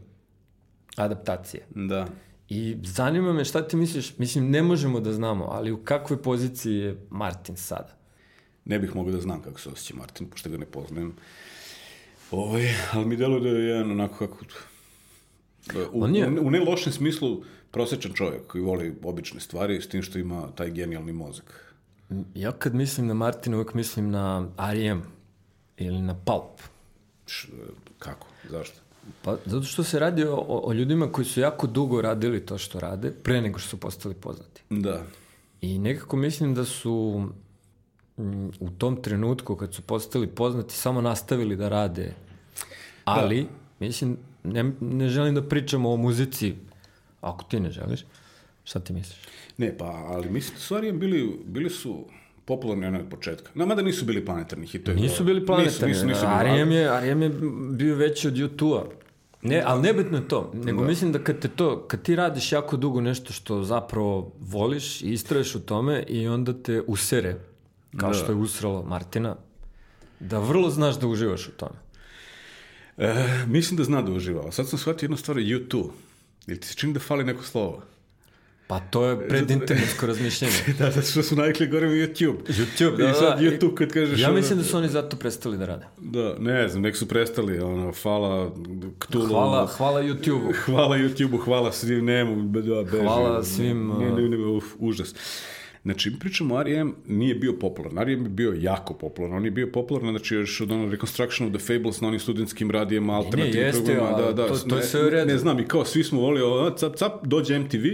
adaptacije.
Da.
I zanima me šta ti misliš, mislim ne možemo da znamo, ali u kakvoj poziciji je Martin sada?
Ne bih mogao da znam kako se osjeća Martin, pošto ga ne poznajem. Ovaj, ali mi deluje da je jedan onako kako... U,
On je-
u, u ne lošem smislu prosečan čovjek koji voli obične stvari s tim što ima taj genijalni mozak.
Ja kad mislim na Martina uvek mislim na R.E.M. ili na Pulp.
Š, kako? Zašto?
Pa zato što se radi o, o ljudima koji su jako dugo radili to što rade, pre nego što su postali poznati.
Da.
I nekako mislim da su mm, u tom trenutku kad su postali poznati samo nastavili da rade. Ali, mislim, ne, ne želim da pričamo o muzici, ako ti ne želiš. Šta ti misliš?
Ne, pa, ali mislim da stvari bili, bili su popularni ono od početka. No, mada nisu bili planetarni hitovi.
Nisu bili planetarni.
Nisu, nisu, nisu bili,
R.E.M. je, R.E.M. je bio veći od YouTube-a. Ne, ali nebitno je to. Nego mislim da kad te to, kad ti radiš jako dugo nešto što zapravo voliš i istraješ u tome i onda te usere, kao
Da.
što je usralo Martina, da vrlo znaš da uživaš u tome.
E, mislim da zna da uživa. Sad sam shvatio jednu stvar, U2. Ili ti se čini da fali neko slovo?
Pa to je predinternetsko razmišljanje.
da, zato što su navikli gore u YouTube.
YouTube,
I sad YouTube kad kažeš...
Ja
ono-
mislim da su oni zato prestali da rade.
Da, ne znam, nek su prestali, ono, hvala Cthulhu.
Hvala, hvala YouTube-u.
Hvala YouTube-u, hvala svim nemu, da, beži.
Hvala svim,
Ne, ne, ne, uf, užas. Znači, pričamo R.E.M. nije bio popularan. R.E.M. je bio jako popularan. On je bio popularan, znači, još od ono Reconstruction of the Fables na onim studentskim radijima, alternativnim
jeste,
programima. Da, da,
to- to
ne,
sve u redu.
Ne znam, i kao svi smo volili, ono, cap, cap, dođe MTV,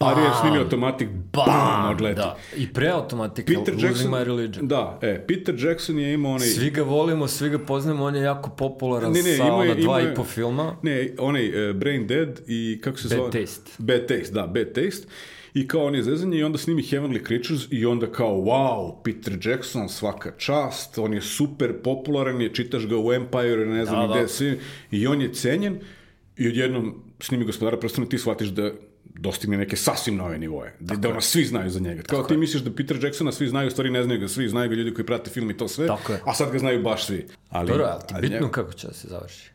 R.E.M. snimi automatik, bam, odleti.
Da. I pre automatika,
Peter
Losing
Jackson,
My Religion.
da, e, Peter Jackson je imao onaj...
Svi ga volimo, svi ga poznamo, on je jako popularan
Ne, ne,
sa
imao je-
ona dva
imao je-
i po filma.
Ne, onaj uh, Brain Dead i kako se
Bad
zove?
Taste.
Bad Taste, da, Bad Taste. I kao on je zezanje i onda snimi Heavenly Creatures i onda kao, wow, Peter Jackson, svaka čast, on je super popularan, je, čitaš ga u Empire, ne znam
Da,
gde
da.
svi, i on je cenjen i odjednom snimi gospodara prstena ti shvatiš da dostigne neke sasvim nove nivoje. Da, da ono svi znaju za njega. Kao ti misliš da Peter Jacksona svi znaju, u stvari ne znaju ga svi, znaju ga ljudi koji prate film i to sve,
Tako je.
a sad ga znaju baš svi. Ali,
Dobro, ali ti
ali
bitno
njega-
kako će da se završi.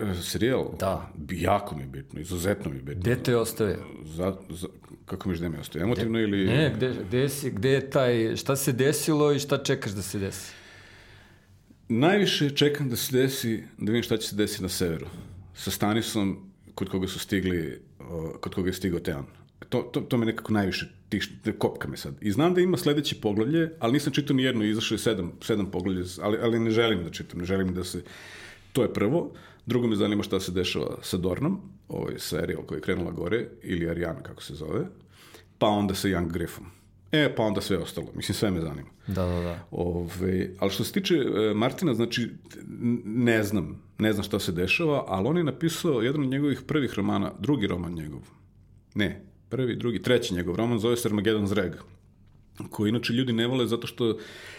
E, Serijal?
Da.
Jako mi je bitno, izuzetno mi je bitno.
Gde te je ostavio?
Za, za, kako miš da mi ostaje? Emotivno ili...
Ne, gde, gde, si, gde je taj, šta se desilo i šta čekaš da se desi?
Najviše čekam da se desi, da vidim šta će se desiti na severu. Sa Stanisom, kod koga su stigli, kod koga je stigao Tean. To, to, to me nekako najviše tiš, kopka me sad. I znam da ima sledeće poglavlje, ali nisam čitao ni jedno, izašlo je sedam, sedam poglavlje, ali, ali ne želim da čitam, ne želim da se... To je prvo. Drugo me zanima šta se dešava sa Dornom, ovaj serijal koji je krenula gore, ili Ariana, kako se zove, pa onda sa Young Griffom. E, pa onda sve ostalo. Mislim, sve me zanima.
Da, da, da.
Ove, ali što se tiče e, Martina, znači, ne znam, ne znam šta se dešava, ali on je napisao jedan od njegovih prvih romana, drugi roman njegov. Ne, prvi, drugi, treći njegov roman zove se Armageddon's Reg, koji inače ljudi ne vole zato što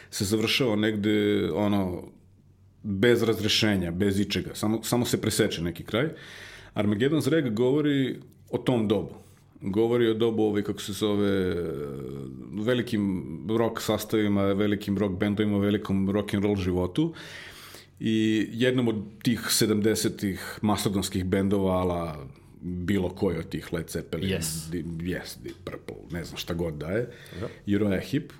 se završava negde, ono, bez razrešenja, bez ičega, samo, samo se preseče neki kraj. Armageddon's Reg govori o tom dobu. Govori o dobu, ovaj, kako se zove, velikim rock sastavima, velikim rock bendovima, velikom rock and roll životu. I jednom od tih 70-ih mastodonskih bendova, ala bilo koji od tih Led Zeppelin,
Yes.
Di, yes, Deep Purple, ne znam šta god da je, Uriah Heep,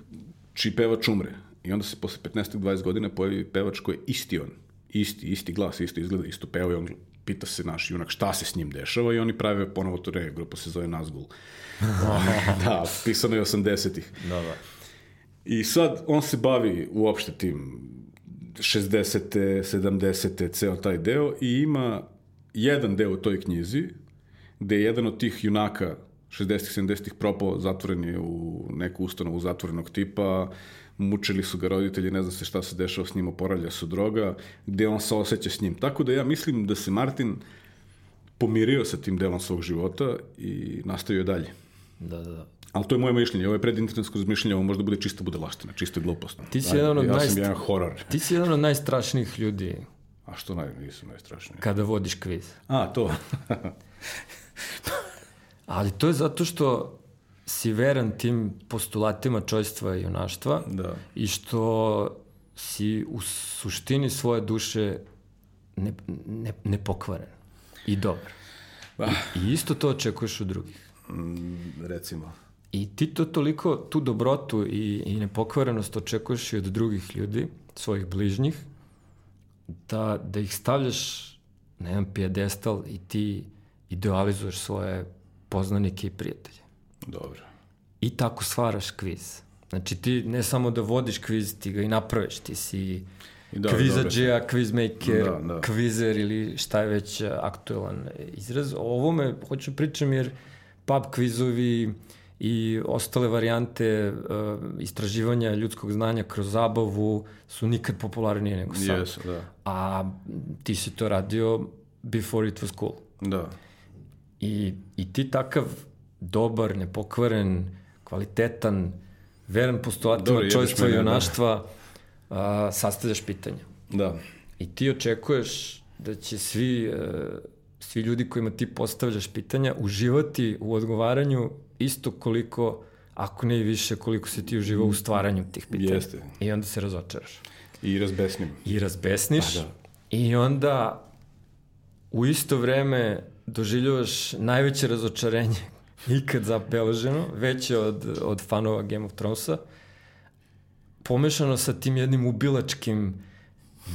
čiji pevač umre. I onda se posle 15-20 godina pojavi pevač koji je isti on. Isti, isti glas, isto izgleda, isto peva i on pita se naš junak šta se s njim dešava i oni prave ponovo to re, grupa se zove Nazgul. da, pisano je 80-ih.
Da, da.
I sad on se bavi uopšte tim 60. 70. ceo taj deo i ima jedan deo u toj knjizi gde je jedan od tih junaka 60. 70. propao, zatvoren je u neku ustanovu zatvorenog tipa, mučili su ga roditelji, ne zna se šta se dešava s njim, oporavlja su droga, gde on se osjeća s njim. Tako da ja mislim da se Martin pomirio sa tim delom svog života i nastavio dalje.
Da, da, da.
Ali to je moje mišljenje, ovo je predinternetsko razmišljanje, ovo možda bude čista budalaština, čista glupost.
Ti si
Da,
jedan od
ja
najst-
sam jedan horor.
Ti si jedan od najstrašnijih ljudi
A što naj, nisam najstrašniji?
kada vodiš kviz.
A, to.
Ali to je zato što si veran tim postulatima čojstva i junaštva
Da.
i što si u suštini svoje duše ne, ne, nepokvaren i dobar.
Ah.
I isto to očekuješ od drugih.
Mm, recimo.
I ti to toliko, tu dobrotu i, i nepokvarenost očekuješ i od drugih ljudi, svojih bližnjih, da, da ih stavljaš na jedan pijedestal i ti idealizuješ svoje poznanike i prijatelje.
Dobro.
I tako stvaraš kviz. Znači ti ne samo da vodiš kviz, ti ga i napraviš, ti si
da,
kvizađija, quizmaker,
Da, da.
kvizer ili šta je već e, aktuelan izraz. O ovome hoću pričam jer pub kvizovi i ostale varijante uh, istraživanja ljudskog znanja kroz zabavu su nikad popularnije nego sad.
Jesu, da.
A ti si to radio before it was cool.
Da.
I, I ti takav dobar, nepokvaren, kvalitetan, veran postulatima čojstva i
da.
junaštva, a, sastavljaš pitanja.
Da.
I ti očekuješ da će svi, e, svi ljudi kojima ti postavljaš pitanja uživati u odgovaranju isto koliko, ako ne i više, koliko si ti uživao u stvaranju tih pitanja.
Jeste.
I onda se razočaraš.
I razbesnim.
I razbesniš.
Pa da.
I onda u isto vreme doživljavaš najveće razočarenje ikad zabeleženo, veće od, od fanova Game of Thronesa, pomešano sa tim jednim ubilačkim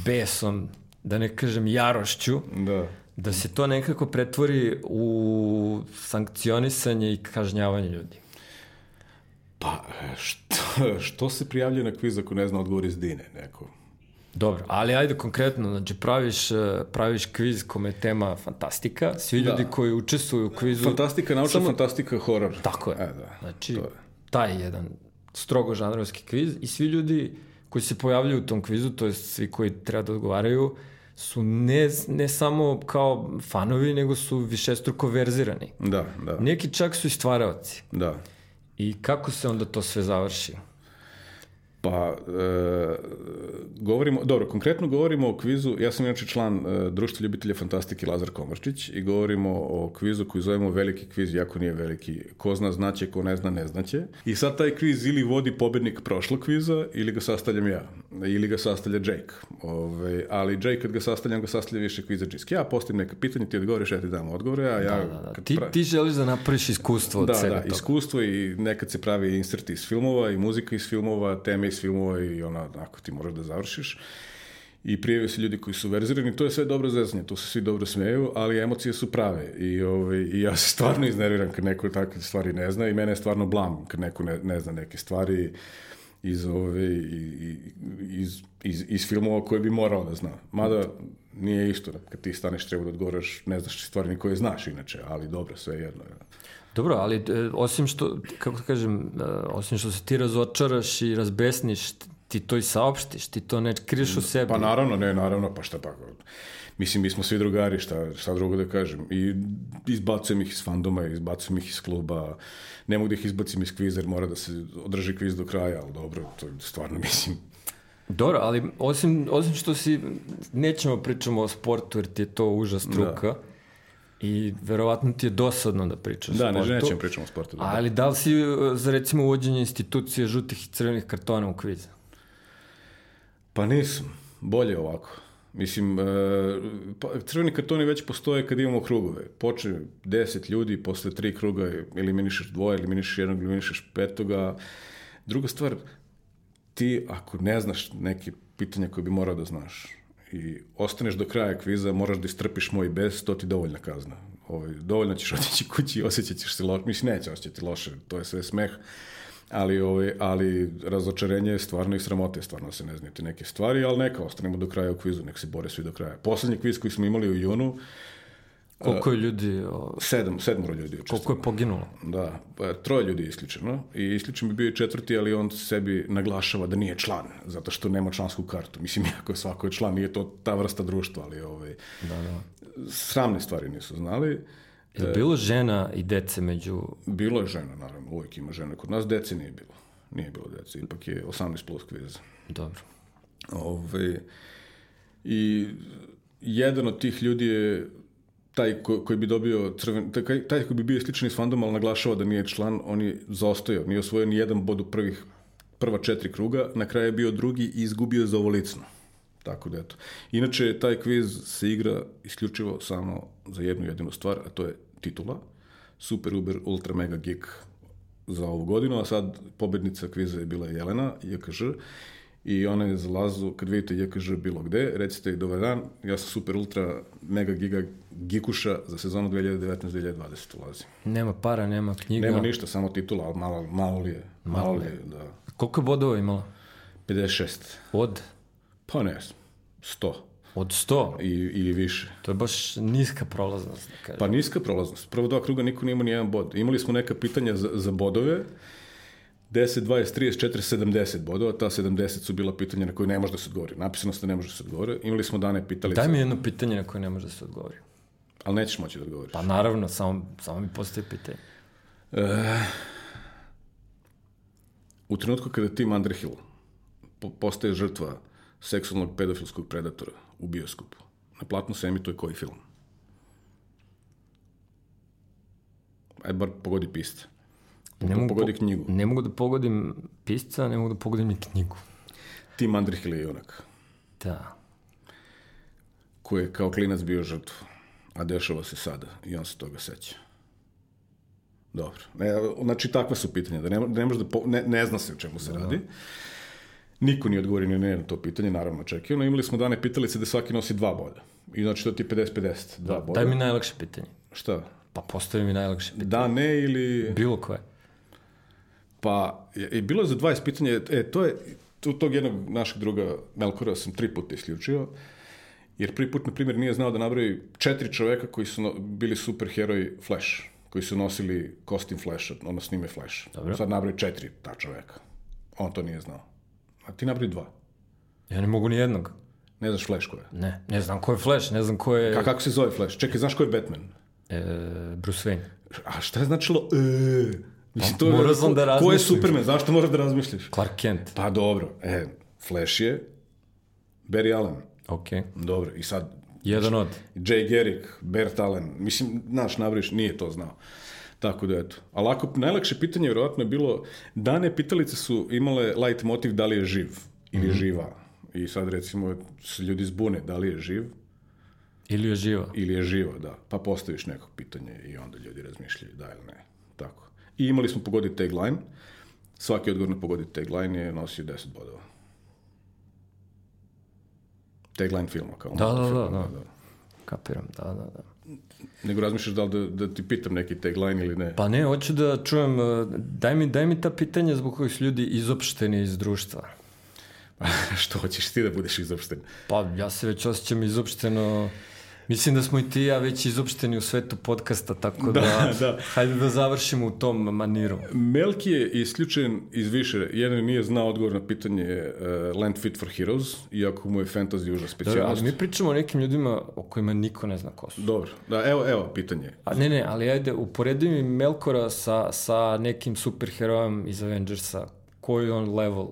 besom, da ne kažem jarošću,
Da.
da se to nekako pretvori u sankcionisanje i kažnjavanje ljudi.
Pa, što, što se prijavlja na kviz ako ne zna odgovor iz Dine, neko?
Dobro, ali ajde konkretno, znači praviš, eh, praviš kviz kome je tema fantastika, svi
Da.
ljudi koji učestvuju u kvizu...
Fantastika, naučna
Samo-
fantastika, horor.
Tako je.
E, da.
Znači,
To je.
taj jedan strogo žanrovski kviz i svi ljudi koji se pojavljaju u tom kvizu, to je svi koji treba da odgovaraju, su ne, ne samo kao fanovi, nego su višestruko verzirani.
Da, da,
Neki čak su i stvaraoci.
da.
I kako se onda to sve završi?
Pa, e, govorimo, dobro, konkretno govorimo o kvizu, ja sam inače član e, Društva ljubitelja fantastike Lazar Komrčić i govorimo o kvizu koji zovemo veliki kviz, jako nije veliki. Ko zna, znaće, ko ne zna, ne znaće. I sad taj kviz ili vodi pobednik prošlog kviza, ili ga sastavljam ja, ili ga sastavlja Jake. Ove, ali Jake kad ga sastavljam, ga sastavlja više kvizađiski. Ja postavim neka pitanja, ti odgovoriš, ja ti dam odgovore, a ja...
Da, da, da.
kad
Ti,
pra-
ti želiš da napraviš iskustvo od
da,
svega
da,
toga.
iskustvo i nekad se pravi insert iz filmova i muzika iz filmova, teme iz filmova i ona, onako, ti moraš da završiš. I prijavio se ljudi koji su verzirani, to je sve dobro zezanje, tu se svi dobro smeju, ali emocije su prave i, ovaj, i ja se stvarno iznerviram kad neko takve stvari ne zna i mene je stvarno blam kad neko ne, ne zna neke stvari iz, ove, iz, iz, iz filmova koje bi morao da zna. Mada nije isto, kad ti staneš treba da odgovaraš, ne znaš stvari ni koje znaš inače, ali dobro, sve jedno. je.
Dobro, ali e, osim što, kako da kažem, e, osim što se ti razočaraš i razbesniš, ti to i saopštiš, ti to ne kriješ u sebi.
Pa naravno, ne, naravno, pa šta pa. Mislim, mi smo svi drugari, šta, šta drugo da kažem. I izbacujem ih iz fandoma, izbacujem ih iz kluba, ne mogu da ih izbacim iz kviza, jer mora da se održi kviz do kraja, ali dobro, to stvarno, mislim,
Dobro, ali osim, osim što si, nećemo pričamo o sportu jer ti je to užas struka i verovatno ti je dosadno da pričaš
Da,
o
ne,
sportu.
nećemo pričamo o sportu. Da.
Ali da li si e, za recimo uvođenje institucije žutih i crvenih kartona u kviz?
Pa nisam. Bolje ovako. Mislim, e, pa, crveni kartoni već postoje kad imamo krugove. Počne 10 ljudi, posle tri kruga eliminišeš dvoje, eliminišeš jednog, eliminišeš petoga. Druga stvar, ti ako ne znaš neke pitanja koje bi morao da znaš i ostaneš do kraja kviza, moraš da istrpiš moj bez, to ti dovoljna kazna. Ovaj, dovoljno ćeš otići kući i se loše. Mislim, neće osjećati loše, to je sve smeh. Ali, ovaj, ali razočarenje je stvarno i sramote, stvarno se ne znate neke stvari, ali neka, ostanemo do kraja u kvizu, nek se bore svi do kraja. Poslednji kviz koji smo imali u junu,
Koliko je ljudi, o,
sedam, sedmoro ljudi je
koliko je poginulo?
Da, pa, troje ljudi je isključeno i isključen bi bio i četvrti, ali on sebi naglašava da nije član, zato što nema člansku kartu. Mislim, iako svako je član, nije to ta vrsta društva, ali ovaj,
Da, da.
sramne stvari nisu znali.
Je li bilo žena i dece među...
Bilo je žena, naravno, uvijek ima žena. Kod nas dece nije bilo. Nije bilo dece, ipak je 18 plus kviz.
Dobro.
Ove, I jedan od tih ljudi je taj ko, koji bi dobio crven, taj, taj koji bi bio sličan iz fandoma, ali naglašava da nije član, on je zaostajao, nije osvojio ni jedan bod u prvih, prva četiri kruga, na kraju je bio drugi i izgubio za ovolicno. Tako da eto. Inače, taj kviz se igra isključivo samo za jednu jedinu stvar, a to je titula, super, uber, ultra, mega geek za ovu godinu, a sad pobednica kviza je bila Jelena, JKŽ, i ona je za Lazu, kad vidite JKŽ bilo gde, recite i dobar dan, ja sam super, ultra, mega giga gikuša za sezonu 2019-2020 ulazi.
Nema para, nema knjiga.
Nema ništa, samo titula, ali malo, malo li je. Malo li je, da.
Koliko je bodova imala?
56.
Od?
Pa ne znam, 100
Od 100?
i, ili više.
To je baš niska prolaznost, da kažem.
Pa niska prolaznost. Prvo dva kruga niko nije imao ni jedan bod. Imali smo neka pitanja za, za bodove, 10, 20, 30, 40, 70 bodova. Ta 70 su bila pitanja na koje ne može da se odgovori. Napisano ste ne može da se odgovori. Imali smo dane pitalice,
Daj mi jedno pitanje na koje ne može da se odgovori.
ali nećeš moći da odgovoriš.
Pa naravno, samo, samo mi postoji pitanje.
U trenutku kada Tim Underhill po, postaje žrtva seksualnog pedofilskog predatora u bioskopu, na platnu se emituje koji film? Ajde bar pogodi pisca.
Ne mogu
pogodi
po-
knjigu.
Ne mogu da pogodim pisca, ne mogu da pogodim ni knjigu.
Tim Underhill je junak,
Da.
koji je kao klinac bio žrtva, a dešava se sada i on se toga seća. Dobro. Ne, znači, takva su pitanja, da ne, ne, može da po, ne, ne zna se o čemu se radi. Niko nije odgovorio ni na to pitanje, naravno očekivano. Imali smo dane pitalice da svaki nosi dva boda. I znači to ti je 50-50, dva boda.
Daj mi najlakše pitanje.
Šta?
Pa postoji mi najlakše pitanje.
Da, ne ili...
Bilo koje.
Pa, je, je bilo za 20 pitanja, e, to je, tu, tog jednog našeg druga Melkora sam tri puta isključio, jer prvi put, na primjer, nije znao da nabravi četiri čoveka koji su no, bili superheroji Flash, koji su nosili kostim Flasha, ono snime Flash.
Dobro.
Sad nabravi četiri ta čoveka. On to nije znao. A ti nabravi dva.
Ja ne mogu ni jednog.
Ne znaš Flash ko je.
Ne, ne znam ko je Flash, ne znam ko je
A kako se zove Flash? Čekaj, znaš ko je Batman?
e, Bruce Wayne.
A šta je značilo? E, mislim, to je,
morao sam da
Ko je
razmislim.
Superman? Zašto moraš da razmišljaš?
Clark Kent.
Pa dobro, e, Flash je Barry Allen.
Ok.
Dobro, i sad
Jedan od.
Jay Garrick, Bert Allen, mislim, naš nabriš nije to znao. Tako da, eto. Ali ako, najlakše pitanje vjerojatno je bilo, dane pitalice su imale light motiv da li je živ ili živa. I sad recimo se ljudi zbune da li je živ
Ili je živa.
ili je živa, da. Pa postaviš neko pitanje i onda ljudi razmišljaju da ili ne. Tako. I imali smo pogoditi tagline. Svaki odgovor na pogoditi tagline je nosio 10 bodova. Tagline filma, kao
Da, da,
filma,
da, da. Kapiram, da, da, da.
Nego razmišljaš da li da, da ti pitam neki tagline ili ne.
Pa ne, hoću da čujem, e, daj mi, daj mi ta pitanja zbog kojih su ljudi izopšteni iz društva.
Što hoćeš ti da budeš izopšten?
Pa ja se već osjećam izopšteno, mislim da smo i ti ja već izopšteni u svetu podcasta, tako da,
Da, da.
hajde da završimo u tom maniru.
Melki je isključen iz više. Jedan nije znao odgovor na pitanje uh, Land Fit for Heroes, iako mu je fantasy uža specijalnost.
ali mi pričamo o nekim ljudima o kojima niko ne zna ko su.
Dobro, da, evo, evo pitanje.
A ne, ne, ali ajde, uporedi mi Melkora sa, sa nekim superherojem iz Avengersa. Koji on level?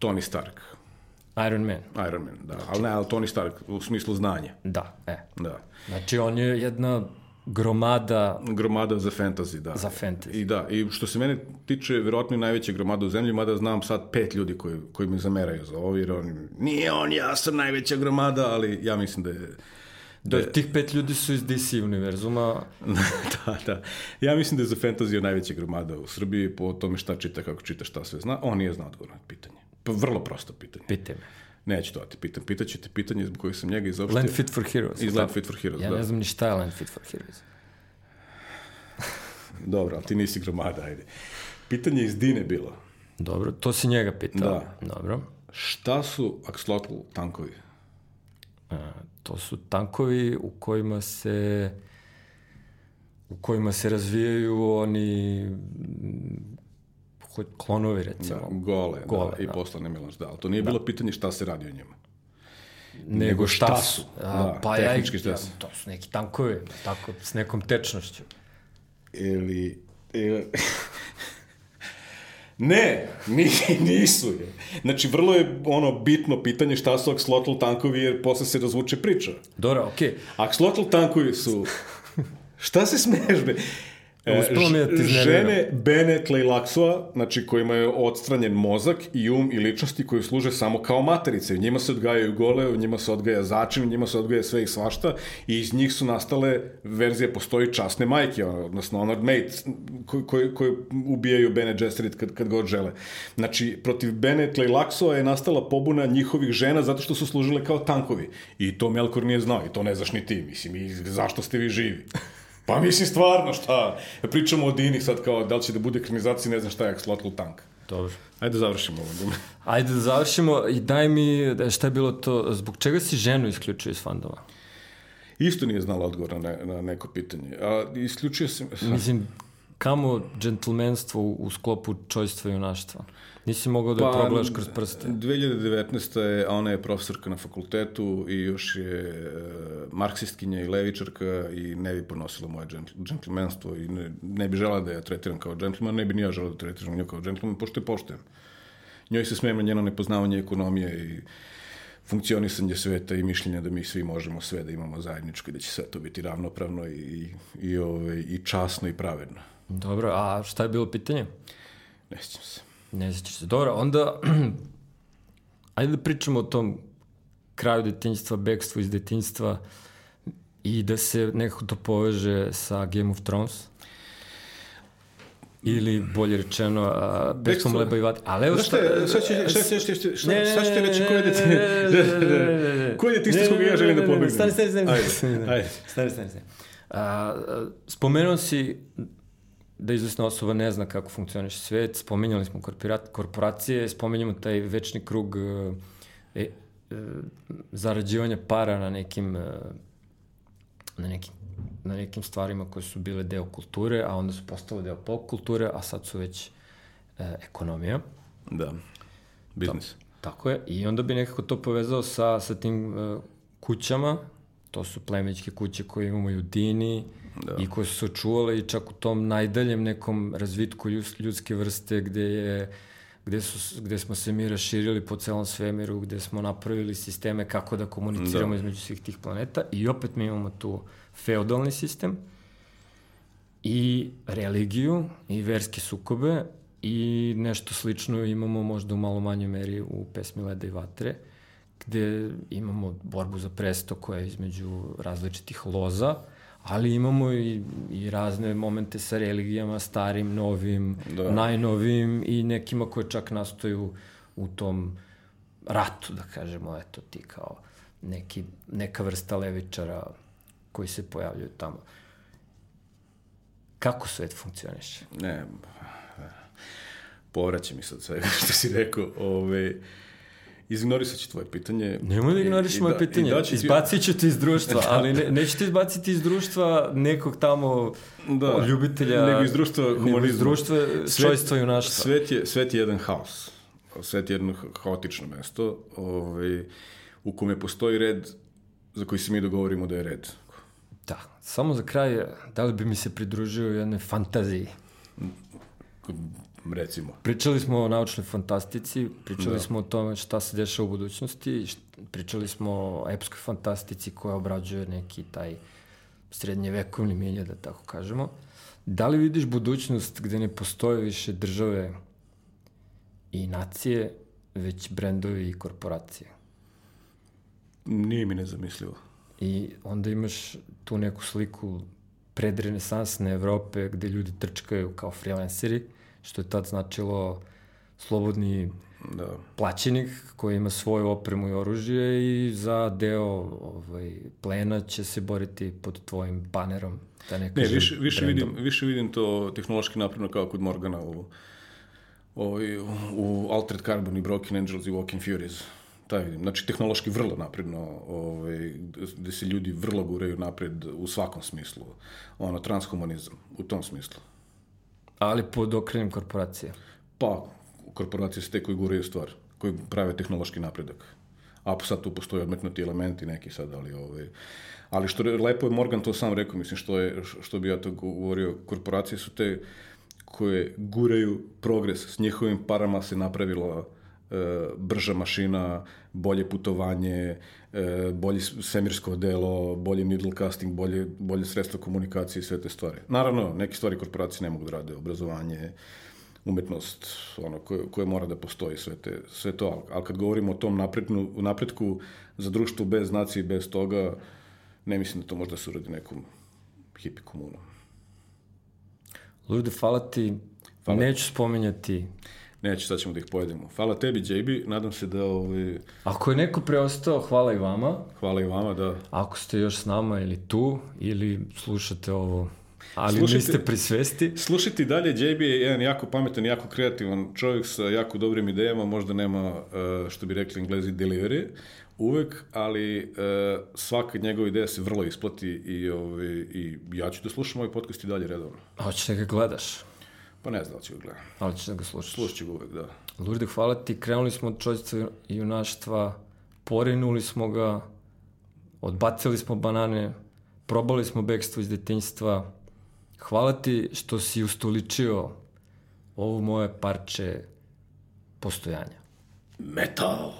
Tony Stark,
Iron Man.
Iron Man, da. Ali ne, ali Tony Stark u smislu znanja.
Da, e.
Da.
Znači, on je jedna gromada
Gromada za fantasy, da.
za fantasy.
I da, i što se mene tiče, verovatno i najveća gromada u zemlji, mada znam sad pet ljudi koji, koji mi zameraju za ovo, jer on, nije on, ja sam najveća gromada, ali ja mislim da je,
Da, tih pet ljudi su iz DC univerzuma.
da, da. Ja mislim da je za fantaziju najveća gromada u Srbiji po tome šta čita, kako čita, šta sve zna. On nije znao odgovor na pitanje. Pa vrlo prosto pitanje.
Pitaj me.
Neću to da ti pitam. Pitaću te pitanje zbog kojeg sam njega izopštio.
Land Fit for Heroes.
Iz? Land Fit for Heroes,
Ja
da.
ne znam ni šta je Land Fit for Heroes.
Dobro, ali ti nisi gromada, ajde. Pitanje iz Dine bilo.
Dobro, to si njega pitao.
Da.
Dobro.
Šta su axolotl tankovi?
E, to su tankovi u kojima se u kojima se razvijaju oni klonovi recimo.
Da, gole,
Gole,
da, i
da.
poslane miloš, da. Ali to nije bilo pitanje šta se radi o njima.
Nego šta,
šta
su. A,
Da,
pa ja,
tehnički šta
ja,
su.
to su neki tankovi, tako, s nekom tečnošću.
Ili... ili... ne, ni, nisu je. Znači, vrlo je ono bitno pitanje šta su axolotl tankovi, jer posle se razvuče priča.
Dobro, okej.
Axolotl tankovi su... Šta se smeješ, be? E,
je da ti
žene Bene Tlejlaksova, znači kojima je odstranjen mozak i um i ličnosti koji služe samo kao materice. U njima se odgajaju gole, u njima se odgaja začin, u njima se odgaja sve i svašta i iz njih su nastale verzije, postoji časne majke, odnosno honored maid, koji, koji, koji ubijaju Bene Gesserit kad, kad god žele. Znači, protiv Bene Tlejlaksova je nastala pobuna njihovih žena zato što su služile kao tankovi. I to Melkor nije znao i to ne znaš ni ti. Mislim, i zašto ste vi živi? Pa mislim stvarno šta, pričamo o Dini sad kao da li će da bude ekranizacija, ne znam šta je Axolotl tank.
Dobro.
Ajde da završimo ovo.
Ajde da završimo i daj mi šta je bilo to, zbog čega si ženu isključio iz fandoma?
Isto nije znala odgovor na, ne, na neko pitanje. A isključio sam...
Mislim, kamo džentlmenstvo u, u sklopu čojstva i junaštva? Nisi mogao da je
Pa,
progledaš kroz prste.
2019. je, a ona je profesorka na fakultetu i još je e, marksistkinja i levičarka i ne bi ponosila moje džentl, džentlmenstvo i ne, ne bi žela da ja tretiram kao džentlman, ne bi ni ja želao da tretiram nju kao džentlman, pošto je poštujem. Njoj se smijem na njeno nepoznavanje ekonomije i funkcionisanje sveta i mišljenja da mi svi možemo sve da imamo zajedničko i da će sve to biti ravnopravno i, i, ove, i časno i pravedno.
Dobro, a šta je bilo pitanje?
Ne sjećam se.
Ne sjećaš se. Dobro, onda ajde da pričamo o tom kraju detinjstva, bekstvu iz detinjstva i da se nekako to poveže sa Game of Thrones. Ili, bolje rečeno, a, Bekstvom
Bekstvo-
leba i vatre. Ali evo
šta, šta, ću ti reći koje dete... Koje dete isto koga ja želim da
Ne, ne, ne,
pobegnem?
Stani, stani, stani.
Ajde, ajde.
Stani, stani, stani. Spomenuo si da izvesna osoba ne zna kako funkcioniše svet, spominjali smo korporacije, spominjamo taj večni krug e, e, zarađivanja para na nekim e, na nekim na nekim stvarima koje su bile deo kulture, a onda su postale deo pop kulture, a sad su već e, ekonomija.
Da, biznis.
Tako je, i onda bi nekako to povezao sa, sa tim uh, kućama, to su plemičke kuće koje imamo i u Dini, da. i koje su se očuvale i čak u tom najdaljem nekom razvitku ljudske vrste gde je gde, su, gde smo se mi raširili po celom svemiru, gde smo napravili sisteme kako da komuniciramo da. između svih tih planeta i opet mi imamo tu feudalni sistem i religiju i verske sukobe i nešto slično imamo možda u malo manjoj meri u pesmi Leda i vatre, gde imamo borbu za presto koja je između različitih loza, ali imamo i, i razne momente sa religijama, starim, novim, da. najnovim i nekima koje čak nastoju u tom ratu, da kažemo, eto ti kao neki, neka vrsta levičara koji se pojavljuju tamo. Kako svet funkcioniše?
Ne, povraća mi sad svega što si rekao. Ove, Izignorisat ću tvoje pitanje.
Nemoj da ignoriš moje da, pitanje. Da Izbacit ću te iz društva, ali ne, neću te izbaciti iz društva nekog tamo da, ljubitelja.
Nego iz društva humanizma.
Iz društva čojstva i junaštva.
Svet je, svet je jedan haos. Svet je jedno haotično mesto ovaj, u kome postoji red za koji se mi dogovorimo da je red.
Da, samo za kraj, da li bi mi se pridružio jednoj fantaziji?
Recimo.
Pričali smo o naučnoj fantastici, pričali da. smo o tome šta se dešava u budućnosti, pričali smo o epskoj fantastici koja obrađuje neki taj srednjevekovni milje, da tako kažemo. Da li vidiš budućnost gde ne postoje više države i nacije, već brendovi i korporacije?
Nije mi nezamislivo.
I onda imaš tu neku sliku predrenesansne Evrope gde ljudi trčkaju kao freelanceri, što je tad značilo slobodni da. plaćenik koji ima svoju opremu i oružje i za deo ovaj, plena će se boriti pod tvojim banerom. Da ne,
ne više, više, vidim, više vidim to tehnološki napredno kao kod Morgana u, u, u Altered Carbon i Broken Angels i Walking Furies. Taj vidim. Znači, tehnološki vrlo napredno, ovaj, gde se ljudi vrlo guraju napred u svakom smislu. Ono, transhumanizam, u tom smislu.
Ali pod okrenjem korporacije?
Pa, korporacije su te koji guraju stvar, koji prave tehnološki napredak. A sad tu postoje odmetnuti elementi neki sad, ali ovaj, ali što je, lepo je Morgan to sam rekao, mislim što je, što bi ja to govorio, korporacije su te koje guraju progres, s njihovim parama se napravila e, brža mašina, bolje putovanje, e, bolje svemirsko delo, bolje middle casting, bolje, bolje sredstvo komunikacije i sve te stvari. Naravno, neke stvari korporacije ne mogu da rade, obrazovanje, umetnost, ono, koje, koje mora da postoji, sve, te, sve to, ali, ali kad govorimo o tom napretku, napretku za društvo bez nacije i bez toga, ne mislim da to možda se uradi nekom hipi komunom.
Ljude, hvala ti. Hvala. Neću spominjati
Neće, sad ćemo da ih pojedemo. Hvala tebi, JB, nadam se da... Ovaj...
Ako je neko preostao, hvala i vama.
Hvala i vama, da.
Ako ste još s nama ili tu, ili slušate ovo Ali slušajte, niste pri svesti.
Slušajte dalje, JB je jedan jako pametan, jako kreativan čovjek sa jako dobrim idejama, možda nema, e, što bi rekli englezi, delivery uvek, ali uh, svaka njegova ideja se vrlo isplati i, ovaj, i ja ću da slušam ovaj podcast i dalje redovno.
A hoćeš da ga gledaš?
Pa ne znam da ću ga gledati.
Ali ćeš da ga slušaš?
Slušat ću ga uvek, da.
Lurde, hvala ti. Krenuli smo od čovječstva i junaštva, porinuli smo ga, odbacili smo banane, probali smo bekstvo iz detinjstva. Hvala ti što si ustoličio ovo moje parče postojanja.
Metal!